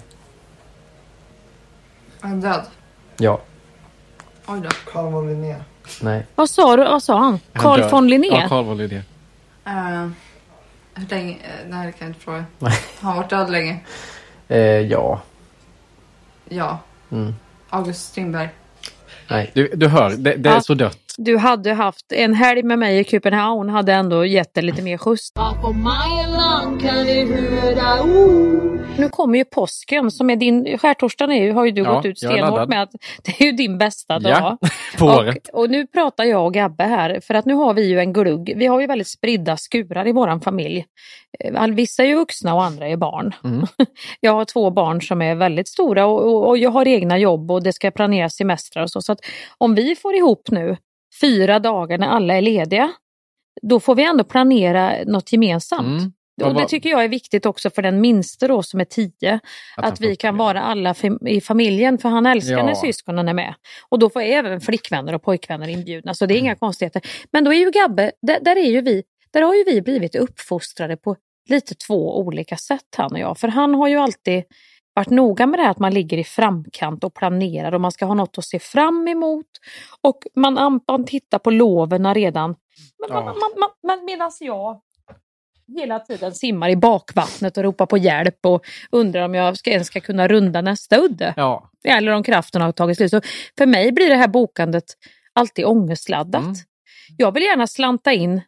Är han död? Ja. Oj då. Carl von Linné. Nej. Vad sa du? Vad sa han? Carl von Linné? Ja, Carl von Linné. Eh, hur länge? eh, nej, det kan jag inte fråga. Har han varit död länge? Eh, ja. Ja. Mm. August Strindberg. Nej, du, du hör, det, det är Ja. så dött. Du hade haft en helg med mig i Köpenhamn hade ändå gett dig lite mer skjuts. Nu kommer ju påsken som är din, skärtorsdagen är ju, har ju du Ja, gått ut stenhårt med att det är ju din bästa dag. Ja, på året. Och, och nu pratar jag och Gabbe här för att nu har vi ju en glugg. Vi har ju väldigt spridda skurar i våran familj. Eh, Vissa är ju vuxna och andra är barn. Mm. Jag har två barn som är väldigt stora och, och, och jag har egna jobb och det ska planeras semestrar och så. Så att om vi får ihop nu fyra dagar när alla är lediga, då får vi ändå planera något gemensamt. Mm. Och det tycker jag är viktigt också för den minste då som är tio. Att Att, vi kan vara alla i familjen för han älskar Ja. när syskonen är med. Och då får även flickvänner och pojkvänner inbjudna så det är inga konstigheter. Men då är ju Gabbe, där, där är ju vi, där har ju vi blivit uppfostrade på lite två olika sätt han och jag. För han har ju alltid varit noga med det här att man ligger i framkant och planerar och man ska ha något att se fram emot. Och man, man tittar på loven redan. Men, Ja. man, man, man, medan jag hela tiden simmar i bakvattnet och ropar på hjälp och undrar om jag ska, ens ska kunna runda nästa udde. Ja. Eller om kraften har tagit slut. Så för mig blir det här bokandet alltid ångestladdat. Mm. Jag vill gärna slanta in,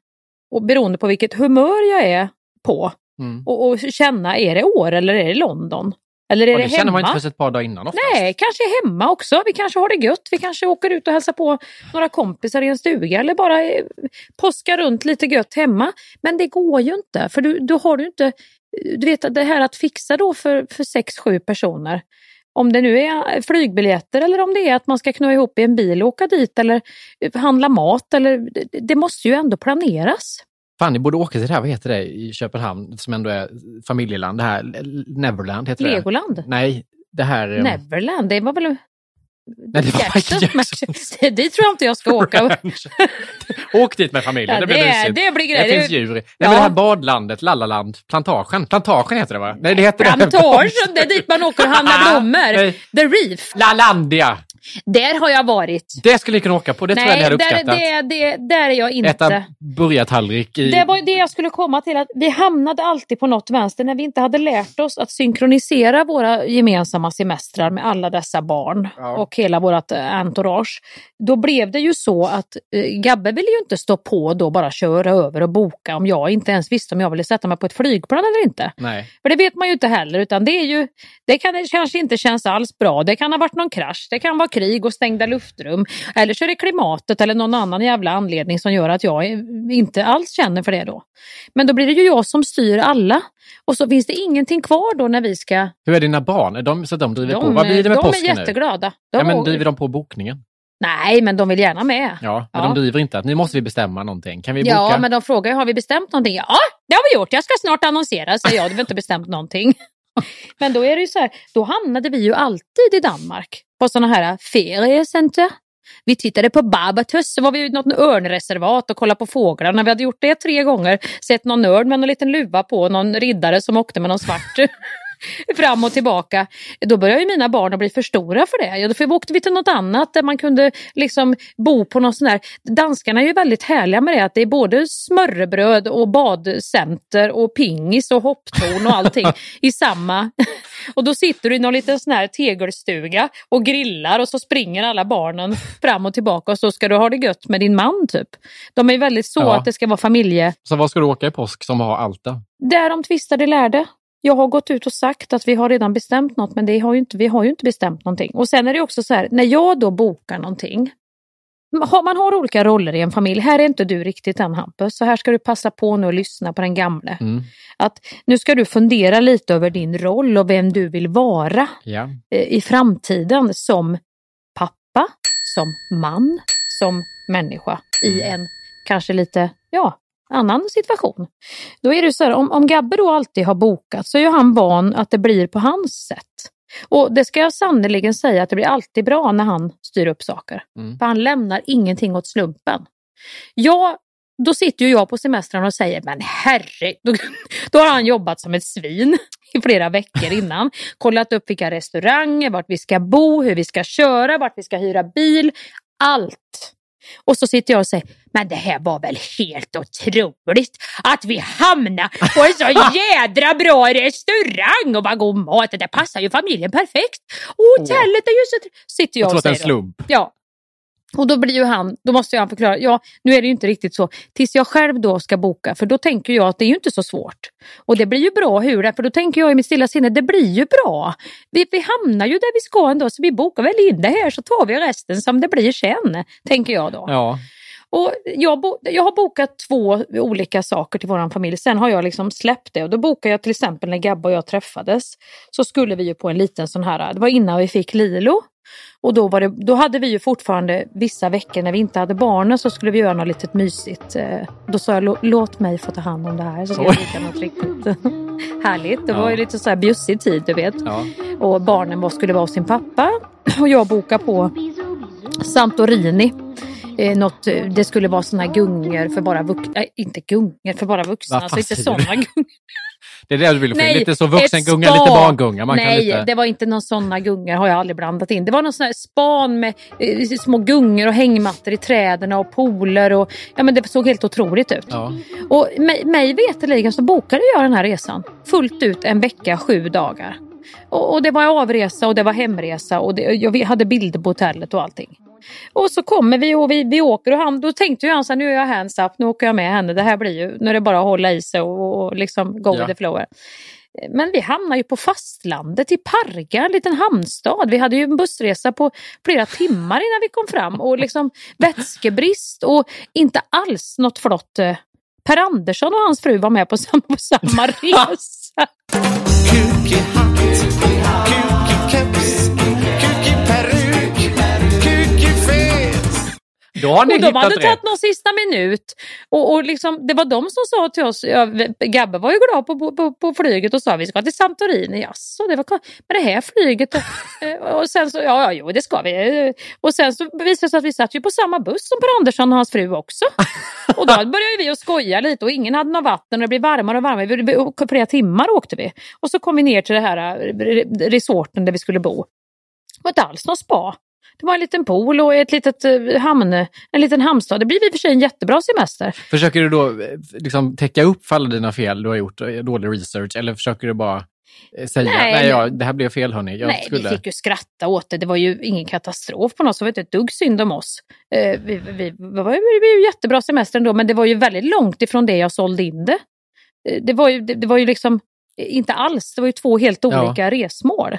och beroende på vilket humör jag är på, Mm. och, och känna, är det år eller är det London? Eller är Och det, det hemma? känner man inte först ett par dagar innan oftast. Nej, kanske hemma också. Vi kanske har det gött. Vi kanske åker ut och hälsar på några kompisar i en stuga eller bara eh, påskar runt lite gött hemma. Men det går ju inte, för du, du har ju inte... Du vet, det här att fixa då för, för sex, sju personer. Om det nu är flygbiljetter eller om det är att man ska knå ihop i en bil och åka dit eller eh, handla mat. Eller, det måste ju ändå planeras. Fan, ni borde åka till det här, vad heter det, i Köpenhamn, som ändå är familjeland. Det här, Neverland heter det. Legoland? Nej, det här... eh, Neverland, det var väl... Nej, det var Jackson. Dit tror jag inte jag ska åka. Åk dit med familjen, Ja, det blir det- mysigt. det blir grejer. Det finns Det- djur. Nej, Ja. men det här badlandet, Lallaland, Plantagen. Plantagen heter det va? Nej, det heter Plantagen, det är dit man åker och handlar blommor. The Reef. Lalandia! Där har jag varit. Det skulle ni kunna åka på, det tror jag ni hade där, uppskattat. det, det, där är jag inte. Äta burgartallrik i... Det var det jag skulle komma till, att vi hamnade alltid på något vänster när vi inte hade lärt oss att synkronisera våra gemensamma semestrar med alla dessa barn Ja. och hela vårt eh, entourage. Då blev det ju så att eh, Gabbe ville ju inte stå på och då bara köra över och boka om jag inte ens visste om jag ville sätta mig på ett flygplan eller inte. Nej. För det vet man ju inte heller, utan det är ju, det kan kanske inte känns alls bra. Det kan ha varit någon krasch, det kan vara krig och stängda luftrum. Eller så är det klimatet eller någon annan jävla anledning som gör att jag inte alls känner för det då. Men då blir det ju jag som styr alla. Och så finns det ingenting kvar då när vi ska... Hur är dina barn? Är de, så de driver De, på? Vad blir det med de påsken är nu? jätteglada. De Ja, men driver de på bokningen? Nej, men de vill gärna med. Ja, men Ja. de driver inte att nu måste vi bestämma någonting. Kan vi Ja, boka? men de frågar har vi bestämt någonting? Ja, det har vi gjort. Jag ska snart annonsera, säger jag. Du har inte bestämt någonting. Men då är det ju så här, då hamnade vi ju alltid i Danmark på sådana här feriecenter. Vi tittade på Barbatus, så var vi i något örnreservat och kollade på fåglarna. Vi hade gjort det tre gånger, sett någon örn med någon liten luva på, någon riddare som åkte med någon svart fram och tillbaka. Då började ju mina barn att bli för stora för det. Ja, då åkte vi till något annat där man kunde liksom bo på någon sån där. Danskarna är ju väldigt härliga med det att det är både smörrebröd och badcenter och pingis och hopptorn och allting i samma. Och då sitter du i någon liten sån här tegelstuga och grillar och så springer alla barnen fram och tillbaka och så ska du ha det gött med din man typ. De är väldigt så Ja. att det ska vara familje. Så vad ska du åka i påsk som har allt då? Där de tvistade lärde. Jag har gått ut och sagt att vi har redan bestämt något men det har inte, vi har ju inte bestämt någonting. Och sen är det också så här, när jag då bokar någonting. Man har, olika roller i en familj. Här är inte du riktigt än Hampus, så här ska du passa på nu och lyssna på den gamle. Mm. Att nu ska du fundera lite över din roll och vem du vill vara Ja. i framtiden som pappa, som man, som människa i en kanske lite, ja, annan situation. Då är det så här, om, om Gabbe då alltid har bokat så är ju han van att det blir på hans sätt. Och det ska jag sannerligen säga att det blir alltid bra när han styr upp saker. Mm. För han lämnar ingenting åt slumpen. Jag, då sitter ju jag på semestern och säger, men herre, då, då har han jobbat som ett svin i flera veckor innan. Kollat upp vilka restauranger, vart vi ska bo, hur vi ska köra, vart vi ska hyra bil. Allt. Och så sitter jag och säger, men det här var väl helt otroligt att vi hamnade på en så jädra bra restaurang och vad god mat. Det där passar ju familjen perfekt. Och hotellet är ju så... tr-" Sitter jag Jag tror och att det är en säger slump. Ja. Och då blir ju han, då måste han förklara, ja nu är det ju inte riktigt så. Tills jag själv då ska boka, för då tänker jag att det är ju inte så svårt. Och det blir ju bra hur det, för då tänker jag i mitt stilla sinne, det blir ju bra. Vi, vi hamnar ju där vi ska ändå, så vi bokar väl in det här så tar vi resten som det blir sen, tänker jag då. Ja. Och jag, jag har bokat två olika saker till vår familj. Sen har jag liksom släppt det. Och då bokade jag till exempel när Gabba och jag träffades. Så skulle vi ju på en liten sån här, det var innan vi fick Lilo. Och då, var det, då hade vi ju fortfarande vissa veckor när vi inte hade barnen så skulle vi göra något litet mysigt. Eh, Då sa jag "Lå- låt mig få ta hand om det här så ska jag boka något riktigt härligt. Det Ja. var ju lite så här bjussig tid du vet. Ja. Och barnen var, skulle vara hos sin pappa. Och jag bokade på Santorini. Eh, något, eh, det skulle vara såna här gungor för bara vuxna, äh, inte gungor för bara vuxna, alltså inte sådana gungor. Det är det du vill få in. Lite så vuxengunga, lite barngunga. Man Nej, lite... det var inte någon sådana gungor har jag aldrig blandat in. Det var någon sån här span med eh, små gungor och hängmattor i träden och pooler och ja men det såg helt otroligt ut. Ja. Och mig, mig veterligen så bokade jag den här resan fullt ut en vecka, sju dagar. Och, och det var avresa och det var hemresa och det, jag hade bilder på hotellet och allting. Och så kommer vi och vi, vi åker och han, då tänkte ju han så här, nu är jag hands up, nu åker jag med henne. Det här blir ju, nu är det bara att hålla i sig och, och liksom go Ja. with the flow. Men vi hamnar ju på fastlandet i Parga, en liten hamnstad. Vi hade ju en bussresa på flera timmar innan vi kom fram och liksom vätskebrist och inte alls något flott. Per Andersson och hans fru var med på samma, på samma resa. Då har ni Och de hittat hade rätt. tagit någon sista minut. Och, och liksom, det var de som sa till oss, ja, Gabbe var ju glad på, på, på flyget och sa vi ska till Santorini. Jaså, det var men det här flyget. Och, och sen så, ja, ja, jo det ska vi. Och sen så visade det sig att vi satt ju på samma buss som Per Andersson och hans fru också. Och då började vi att skoja lite och ingen hade något vatten och det blev varmare och varmare. Vi, flera timmar åkte vi. Och så kom vi ner till det här eh, resorten där vi skulle bo. Det var inte alls någon spa. Det var en liten pool och ett litet eh, hamn, en liten hamnstad. Det blir i och för sig en jättebra semester. Försöker du då eh, liksom täcka upp för alla dina fel du har gjort, dålig research, eller försöker du bara eh, säga Nej, nej, ja, det här blev fel hörni. Jag Nej, skulle... vi fick ju skratta åt det. Det var ju ingen katastrof på något sätt. Det var inte ett dugg synd om oss. Eh, vi, vi, vi, det var ju jättebra semester ändå, men det var ju väldigt långt ifrån det jag sålde in det. Det, var ju, det, det var ju liksom inte alls. Det var ju två helt Ja. olika resmål.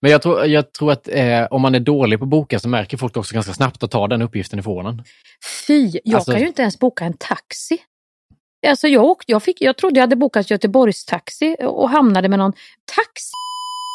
Men jag tror, jag tror att eh, om man är dålig på att boka så märker folk också ganska snabbt att ta den uppgiften ifrån en. Fy, jag Alltså- kan ju inte ens boka en taxi. Alltså jag, åkte, jag, fick, jag trodde jag hade bokat Göteborgstaxi och hamnade med någon taxi.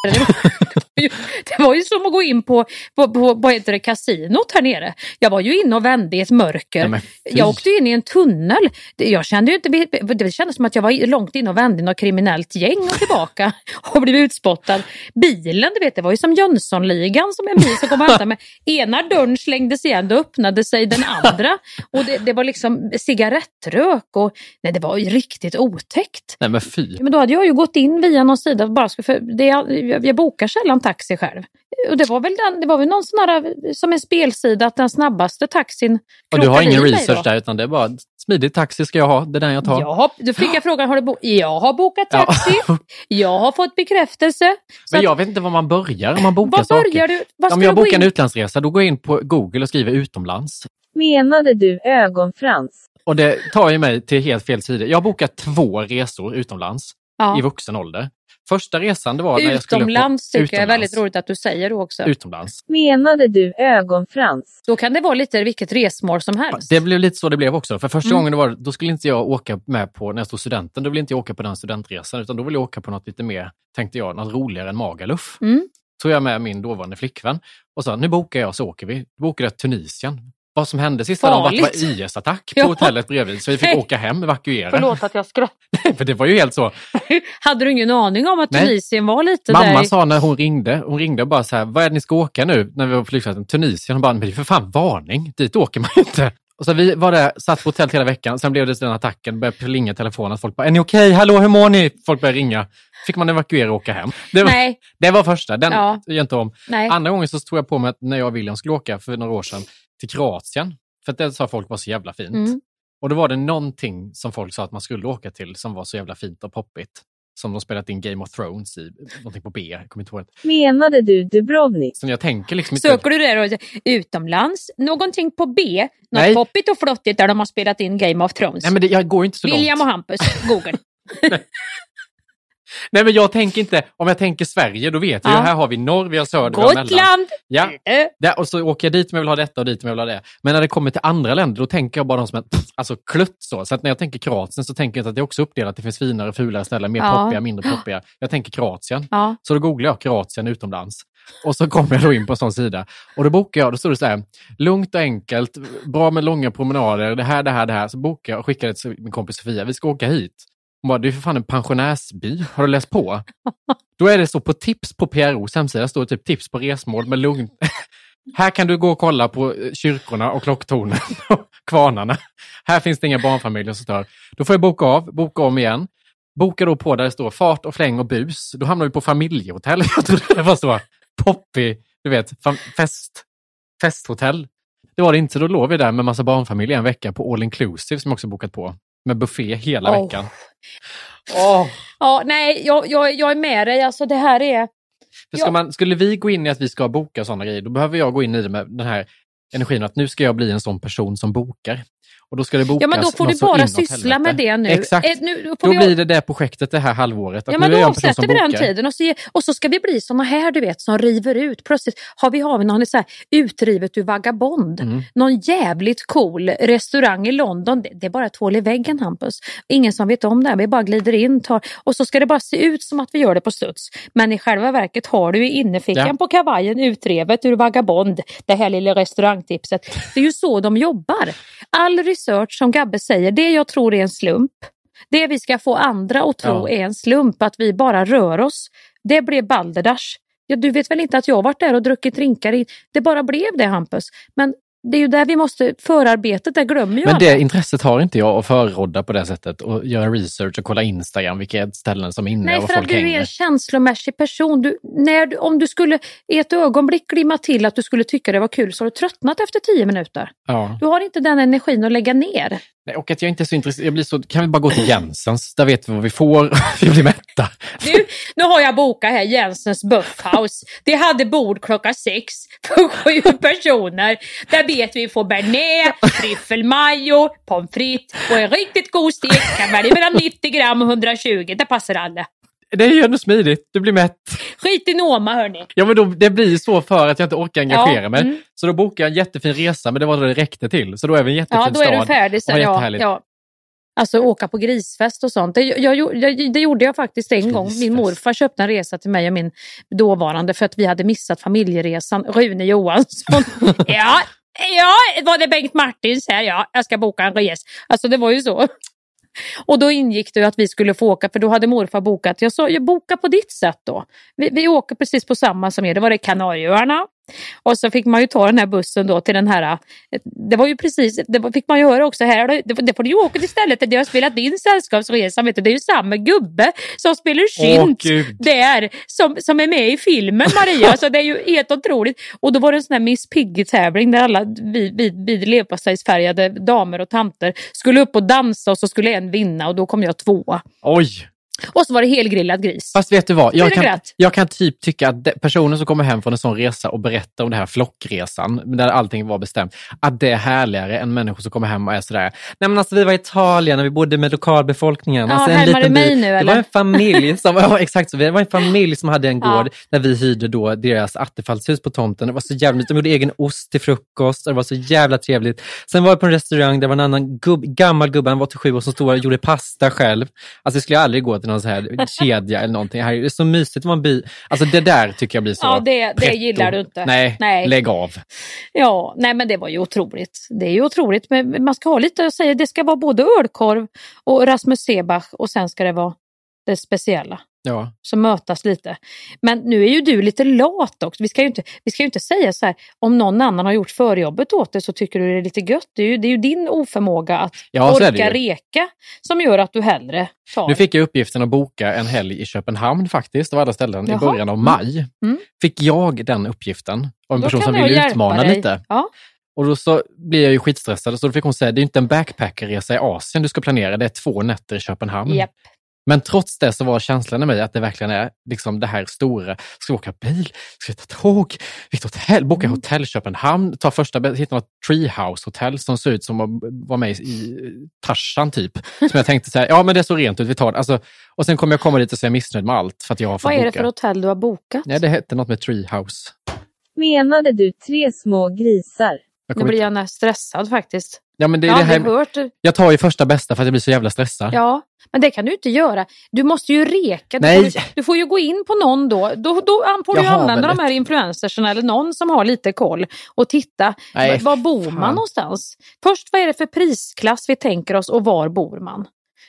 Det var, ju, det var ju som att gå in på, på, på vad heter det, kasinot här nere. Jag var ju inne och vände i ett mörker. Ja, jag åkte in i en tunnel. Jag kände ju inte, det kändes som att jag var långt inne och vände i något kriminellt gäng och tillbaka och blev utspottad. Bilen, du vet, det var ju som Jönssonligan som en bil som kom och hämtade mig. Ena dörren slängdes igen, då öppnade sig den andra. Och det, det var liksom cigarettrök och nej, det var ju riktigt otäckt. Nej men fy. Men då hade jag ju gått in via någon sida, bara för det, jag, jag bokar sällan taxi själv. Och det var väl, den, det var väl någon sån här, som en spelsida, att den snabbaste taxin Och du har ingen research där utan det är bara smidig taxi ska jag ha, det är den jag tar. Jag har, då fick jag frågan, har du bo- jag har bokat Ja. taxi, jag har fått bekräftelse. Men att- jag vet inte var man börjar om man bokar Var saker. börjar du? Vad ska Om jag bokar en utlandsresa, då går jag in på Google och skriver utomlands. Menade du ögonfrans? Och det tar ju mig till helt fel sida. Jag har bokat två resor utomlands Ja. i vuxen ålder. Första resan det var när jag skulle Utomlands tycker jag är väldigt roligt att du säger då också. Utomlands. Menade du ögonfrans? Då kan det vara lite vilket resmål som helst. Det blev lite så det blev också. För första Mm. gången det var, då skulle inte jag åka med på, när jag stod studenten, då ville inte jag åka på den studentresan, utan då ville jag åka på något lite mer, tänkte jag, något roligare än Magaluf. Mm. Tog jag med min dåvarande flickvän och sa, nu bokar jag så åker vi. Då bokade jag Tunisien. Vad som hände sista dagen var att det Farligt. var IS-attack på Ja. hotellet bredvid, så vi fick Nej. åka hem, evakuera. Förlåt att jag skrattar. För det var ju helt så. Hade du ingen aning om att Nej. Tunisien var lite Mamma där? i- sa när hon ringde, hon ringde och bara så här, vad är det ni ska åka nu? När vi var på flygplatsen, Tunisien. Hon bara, men det är för fan varning, dit åker man inte. Och så vi var där, satt på hotellet hela veckan, sen blev det den attacken, började plinga telefonen, folk bara, är ni okej? Hallå, hur mår ni? Folk började ringa. Fick man evakuera och åka hem. Det var, Nej. det var första, den Ja. gör jag inte om. Nej. Andra gången så tog jag på mig att när jag och William skulle åka för några år sedan till Kroatien, för att det sa folk var så jävla fint. Mm. Och då var det någonting som folk sa att man skulle åka till som var så jävla fint och poppigt. Som de spelat in Game of Thrones i, någonting på B, jag kommer inte ihåg. det. Menade du Dubrovnik? Så jag tänker liksom inte... Söker du det då? Utomlands? Någonting på B? Något Nej. poppigt och flottigt där de har spelat in Game of Thrones? Nej men det, jag går inte så William och långt. Hampus, Google. Nej men jag tänker inte, om jag tänker Sverige då vet jag Ja. ju, här har vi norr, vi har söder, vi har mellan. Gotland! Ja, Eh, där, och så åker jag dit om jag vill ha detta och dit om jag vill ha det. Men när det kommer till andra länder då tänker jag bara de som en pff, alltså klutt så. Så att när jag tänker Kroatien så tänker jag inte att det är också uppdelat. Det finns finare, fulare ställen, mer Ja. poppiga, mindre poppiga. Jag tänker Kroatien. Ja. Så då googlar jag Kroatien utomlands. Och så kommer jag då in på en sån sida. Och då bokar jag, då står det så här, lugnt och enkelt, bra med långa promenader, det här, det här, det här. Så bokar jag och skickar det till min kompis Sofia, vi ska åka hit. Hon bara, det är för fan en pensionärsby, har du läst på? Då är det så på tips på PROs hemsida, står typ tips på resmål med lugn. Här kan du gå och kolla på eh, kyrkorna och klocktornen och kvarnarna. Här finns det inga barnfamiljer som stör. Då får jag boka av, boka om igen. Bokar då på där det står fart och fläng och bus. Då hamnar vi på familjehotell. Jag trodde det var så poppy, du vet, fest, festhotell. Det var det inte, så då låg vi där med massa barnfamiljer en vecka på all inclusive som jag också bokat på. Med buffé hela Åh. veckan. Ja, nej, jag, jag, jag är med dig. Alltså det här är... För man, skulle vi gå in i att vi ska boka sådana grejer, då behöver jag gå in i det med den här energin att nu ska jag bli en sån person som bokar. Och då ska det bokas Ja, men då får du bara syssla med det nu. Exakt. Eh, nu då vi- blir det det projektet det här halvåret. Att Ja, men då avsätter vi den tiden och så, ge- och så ska vi bli såna här du vet som river ut. Plötsligt har vi, har vi någon så här utrivet ur Vagabond. Mm. Någon jävligt cool restaurang i London. Det, det är bara ett hål i väggen Hampus. Ingen som vet om det. här. Vi bara glider in tar, och så ska det bara se ut som att vi gör det på studs. Men i själva verket har du i innerfickan Ja. på kavajen utrevet ur Vagabond. Det här lilla restaurangtipset. Det är ju så de jobbar. All research som Gabbe säger, det jag tror är en slump. Det vi ska få andra att tro Ja. är en slump, att vi bara rör oss. Det blev balderdash. Ja, du vet väl inte att jag varit där och druckit drinkar? i- Det bara blev det Hampus. Men det är ju där vi måste, förarbetet, det glömmer ju Men alla. det intresset har inte jag att förråda på det sättet och göra research och kolla Instagram, vilka ställen som är inne Nej, och för att folk du är hänger. en känslomässig person. Du, när du, om du skulle i ett ögonblick glimma till att du skulle tycka det var kul så har du tröttnat efter tio minuter. Ja. Du har inte den energin att lägga ner. Nej, Och att jag inte är så intresserad. Jag blir så, kan vi bara gå till Jensens? Där vet vi vad vi får. vi blir mätta. Nu, nu har jag bokat här Jensens Buffhouse. Det hade bord klockan sex för sju personer. Där vet vi får bearnaise, tryffelmajo, pommes frites och en riktigt god stek. Kan välja mellan 90 gram och 120. Det passar alla. Det är ju ändå smidigt. Du blir mätt. Skit i Noma hörni. Ja, men då, det blir så för att jag inte orkar engagera Ja, mig. mm. Så då bokar jag en jättefin resa, men det var det det räckte till. Så då är vi en jättefin Ja, då är stad. du färdig sen. Ja, ja. Alltså åka på grisfest och sånt. Det, jag, jag, det gjorde jag faktiskt en gång. Min morfar köpte en resa till mig och min dåvarande för att vi hade missat familjeresan. Rune Johansson. ja, ja, var det Bengt Martins här? Ja, jag ska boka en resa. Alltså det var ju så. Och då ingick det ju att vi skulle få åka, för då hade morfar bokat. Jag sa, jag boka på ditt sätt då. Vi, vi åker precis på samma som er. Det var det Kanarieöarna. Och så fick man ju ta den här bussen då till den här, det var ju precis, det fick man ju höra också här, det, får du ju åka till stället där har spelat in Sällskapsresan, vet du, det är ju samma gubbe som spelar synt där, som, som är med i filmen Maria, alltså det är ju helt otroligt. Och då var det en sån här Miss Piggy-tävling där alla vi, vi, vi leverpastejsfärgade damer och tanter skulle upp och dansa och så skulle en vinna och då kom jag tvåa. Oj! Och så var det helgrillad gris. Fast vet du vad? Jag det kan, jag kan typ tycka att de, personer som kommer hem från en sån resa och berättar om det här flockresan, där allting var bestämt, att det är härligare än människor som kommer hem och är sådär, nej men alltså vi var i Italien och vi bodde med lokalbefolkningen. Ja, alltså, en härmar du liten mig nu, Det eller? var en familj som, ja exakt så, det var en familj som hade en Ja. gård där vi hyrde då deras attefallshus på tomten. Det var så jävla de gjorde egen ost till frukost och det var så jävla trevligt. Sen var jag på en restaurang, där var en annan gubb, gammal gubbe, han var 87 år, som stod och gjorde pasta själv. Alltså jag skulle aldrig gå till någon så här kedja eller någonting. Här, det är så mysigt att man by. Alltså det där tycker jag blir så Ja, det, det gillar du inte. Nej, Nej. lägg av. Ja, nej men det var ju otroligt. Det är ju otroligt, men man ska ha lite att säga. Det ska vara både ölkorv och Rasmus Sebach och sen ska det vara det speciella. Ja. som mötas lite. Men nu är ju du lite lat också. Vi ska ju inte, vi ska inte säga så här, om någon annan har gjort förjobbet åt dig så tycker du det är lite gött. Det är ju, det är ju din oförmåga att Ja, så orka reka som gör att du hellre tar. Nu fick jag uppgiften att boka en helg i Köpenhamn faktiskt, av alla ställen, Jaha. i början av maj. Mm. Fick jag den uppgiften av en Då person som vill utmana dig. lite. Ja. Och då så blir jag ju skitstressad, så då fick hon säga, det är inte en backpackerresa i Asien du ska planera, det är två nätter i Köpenhamn. Japp. Men trots det så var känslan i mig att det verkligen är liksom det här stora. Ska vi åka bil? Ska vi ta tåg? Vilket hotell? Boka Mm. hotell Köpenhamn? Ta första, hitta något treehouse-hotell som ser ut som att vara med i Tarzan typ. Som jag tänkte så här, ja men det är så rent ut, vi tar det. Alltså, och sen kommer jag komma dit och säga missnöjd med allt för att jag har fått Vad är boka. det för hotell du har bokat? Ja, det hette något med treehouse. Menade du tre små grisar? Nu blir jag stressad faktiskt. Ja, men det jag det här... hört. Jag tar ju första bästa för att jag blir så jävla stressad. Ja, men det kan du inte göra. Du måste ju reka. Du, Nej. Får, ju- du får ju gå in på någon då. Då, då får du Jag använda de här influencerserna eller någon som har lite koll och titta. Nej, var bor fan. man någonstans? Först, vad är det för prisklass vi tänker oss och var bor man?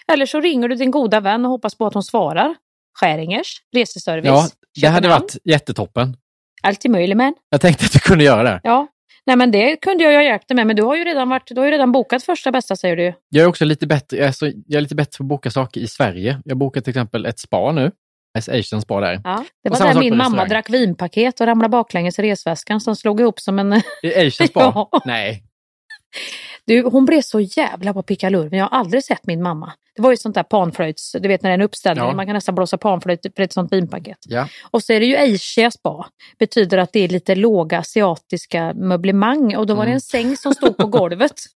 Eller så ringer du din goda vän och hoppas på att hon svarar. Skäringers reseservice. Ja, det hade varit jättetoppen. Allt är möjligt men. Jag tänkte att du kunde göra det. Ja. Nej men det kunde jag ju ha hjälpt dig med, men du har ju redan, varit, du har ju redan bokat första bästa säger du. Jag är också lite bättre, jag är, så, jag är lite bättre på att boka saker i Sverige. Jag bokar till exempel ett spa nu. Asian spa där. Ja, det var där min mamma drack vinpaket och ramlade baklänges i resväskan som slog ihop som en... I Asian spa? Ja. Nej. Du, hon blev så jävla på pickalurven. Jag har aldrig sett min mamma. Det var ju sånt där panflöjts, du vet när det är en uppställning, Ja. man kan nästan blåsa panflöjt för ett sånt vinpaket. Ja. Och så är det ju Asia spa, betyder att det är lite låga asiatiska möblemang och då var det Mm. en säng som stod på golvet.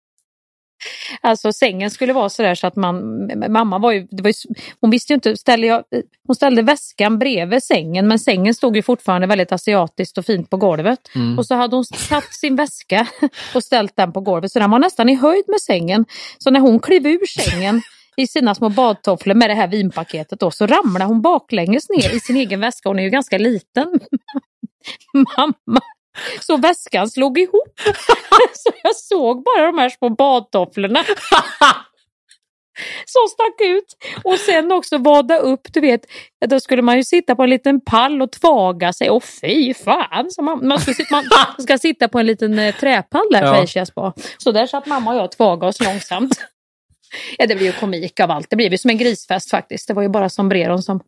Alltså sängen skulle vara sådär så att man, mamma var ju, var ju hon visste ju inte, ställde jag, hon ställde väskan bredvid sängen men sängen stod ju fortfarande väldigt asiatiskt och fint på golvet. Mm. Och så hade hon tagit sin väska och ställt den på golvet så den var nästan i höjd med sängen. Så när hon klev ur sängen i sina små badtofflor med det här vinpaketet då så ramlade hon baklänges ner i sin egen väska. Hon är ju ganska liten. Mamma. Så väskan slog ihop. Så jag såg bara de här små badtofflorna. Som stack ut. Och sen också vada upp, du vet. Då skulle man ju sitta på en liten pall och tvaga sig. Och fy fan! Så man, man, ska, sitta- man ska sitta på en liten eh, träpall där på Ja. Spa. Så där satt mamma och jag och tvagade oss långsamt. Ja, det blev ju komik av allt. Det blev ju som en grisfest faktiskt. Det var ju bara sombreron som,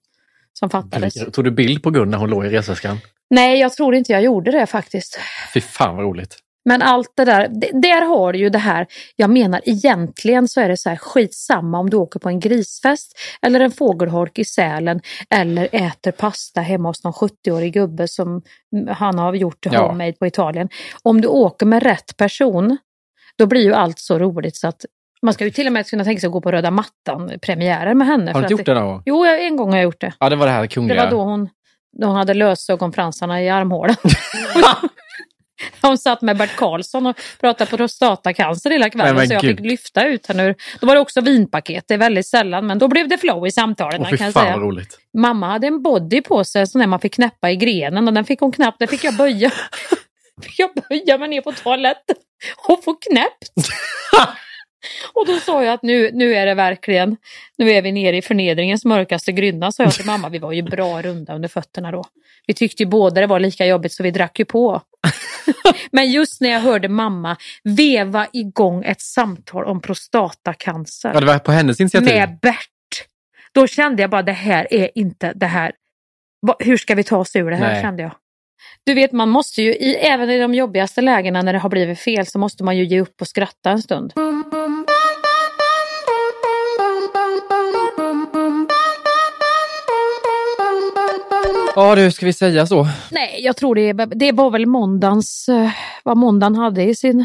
som fattades. Tog du bild på Gun när hon låg i resväskan? Nej, jag tror inte jag gjorde det faktiskt. Fy fan vad roligt. Men allt det där, det- där har du ju det här, jag menar egentligen så är det så här skitsamma om du åker på en grisfest eller en fågelholk i Sälen eller äter pasta hemma hos någon 70-årig gubbe som han har gjort Ja. homemade på Italien. Om du åker med rätt person, då blir ju allt så roligt så att man ska ju till och med kunna tänka sig att gå på röda mattan-premiärer med henne. Har du inte gjort det någon gång? Jo, en gång har jag gjort det. Ja, det var det här Det kungliga. var då hon, då hon hade lösögonfransarna i armhålan. Hon satt med Bert Karlsson och pratade på prostatacancer hela Nej, kvällen men så jag gud. fick lyfta ut henne ur. Då var det också vinpaket, det är väldigt sällan men då blev det flow i samtalen Åh, kan säga. roligt. Mamma hade en body på sig, sån där man fick knäppa i grenen och den fick hon knappt, den fick jag böja. fick jag böja mig ner på toaletten och få knäppt. Och då sa jag att nu, nu är det verkligen, nu är vi nere i förnedringens mörkaste grynna, sa jag till mamma. Vi var ju bra runda under fötterna då. Vi tyckte ju båda det var lika jobbigt så vi drack ju på. Men just när jag hörde mamma veva igång ett samtal om prostatacancer Ja, det var på hennes initiativ. med Bert. Då kände jag bara det här är inte det här. Hur ska vi ta oss ur det här Nej. kände jag. Du vet man måste ju, i, även i de jobbigaste lägena när det har blivit fel så måste man ju ge upp och skratta en stund. Ja du, ska vi säga så? Nej, jag tror det, det var väl måndagens, eh, vad måndagen hade i, sin,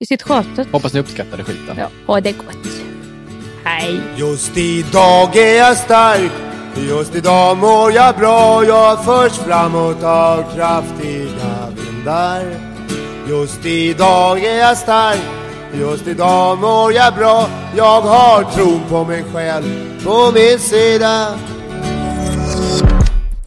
i sitt sköte. Hoppas ni uppskattade skiten. Ja, ha det gott. Hej! Just idag är jag stark Just idag mår jag bra Jag förs framåt av kraftiga vindar Just idag är jag stark Just idag mår jag bra Jag har tron på mig själv på min sida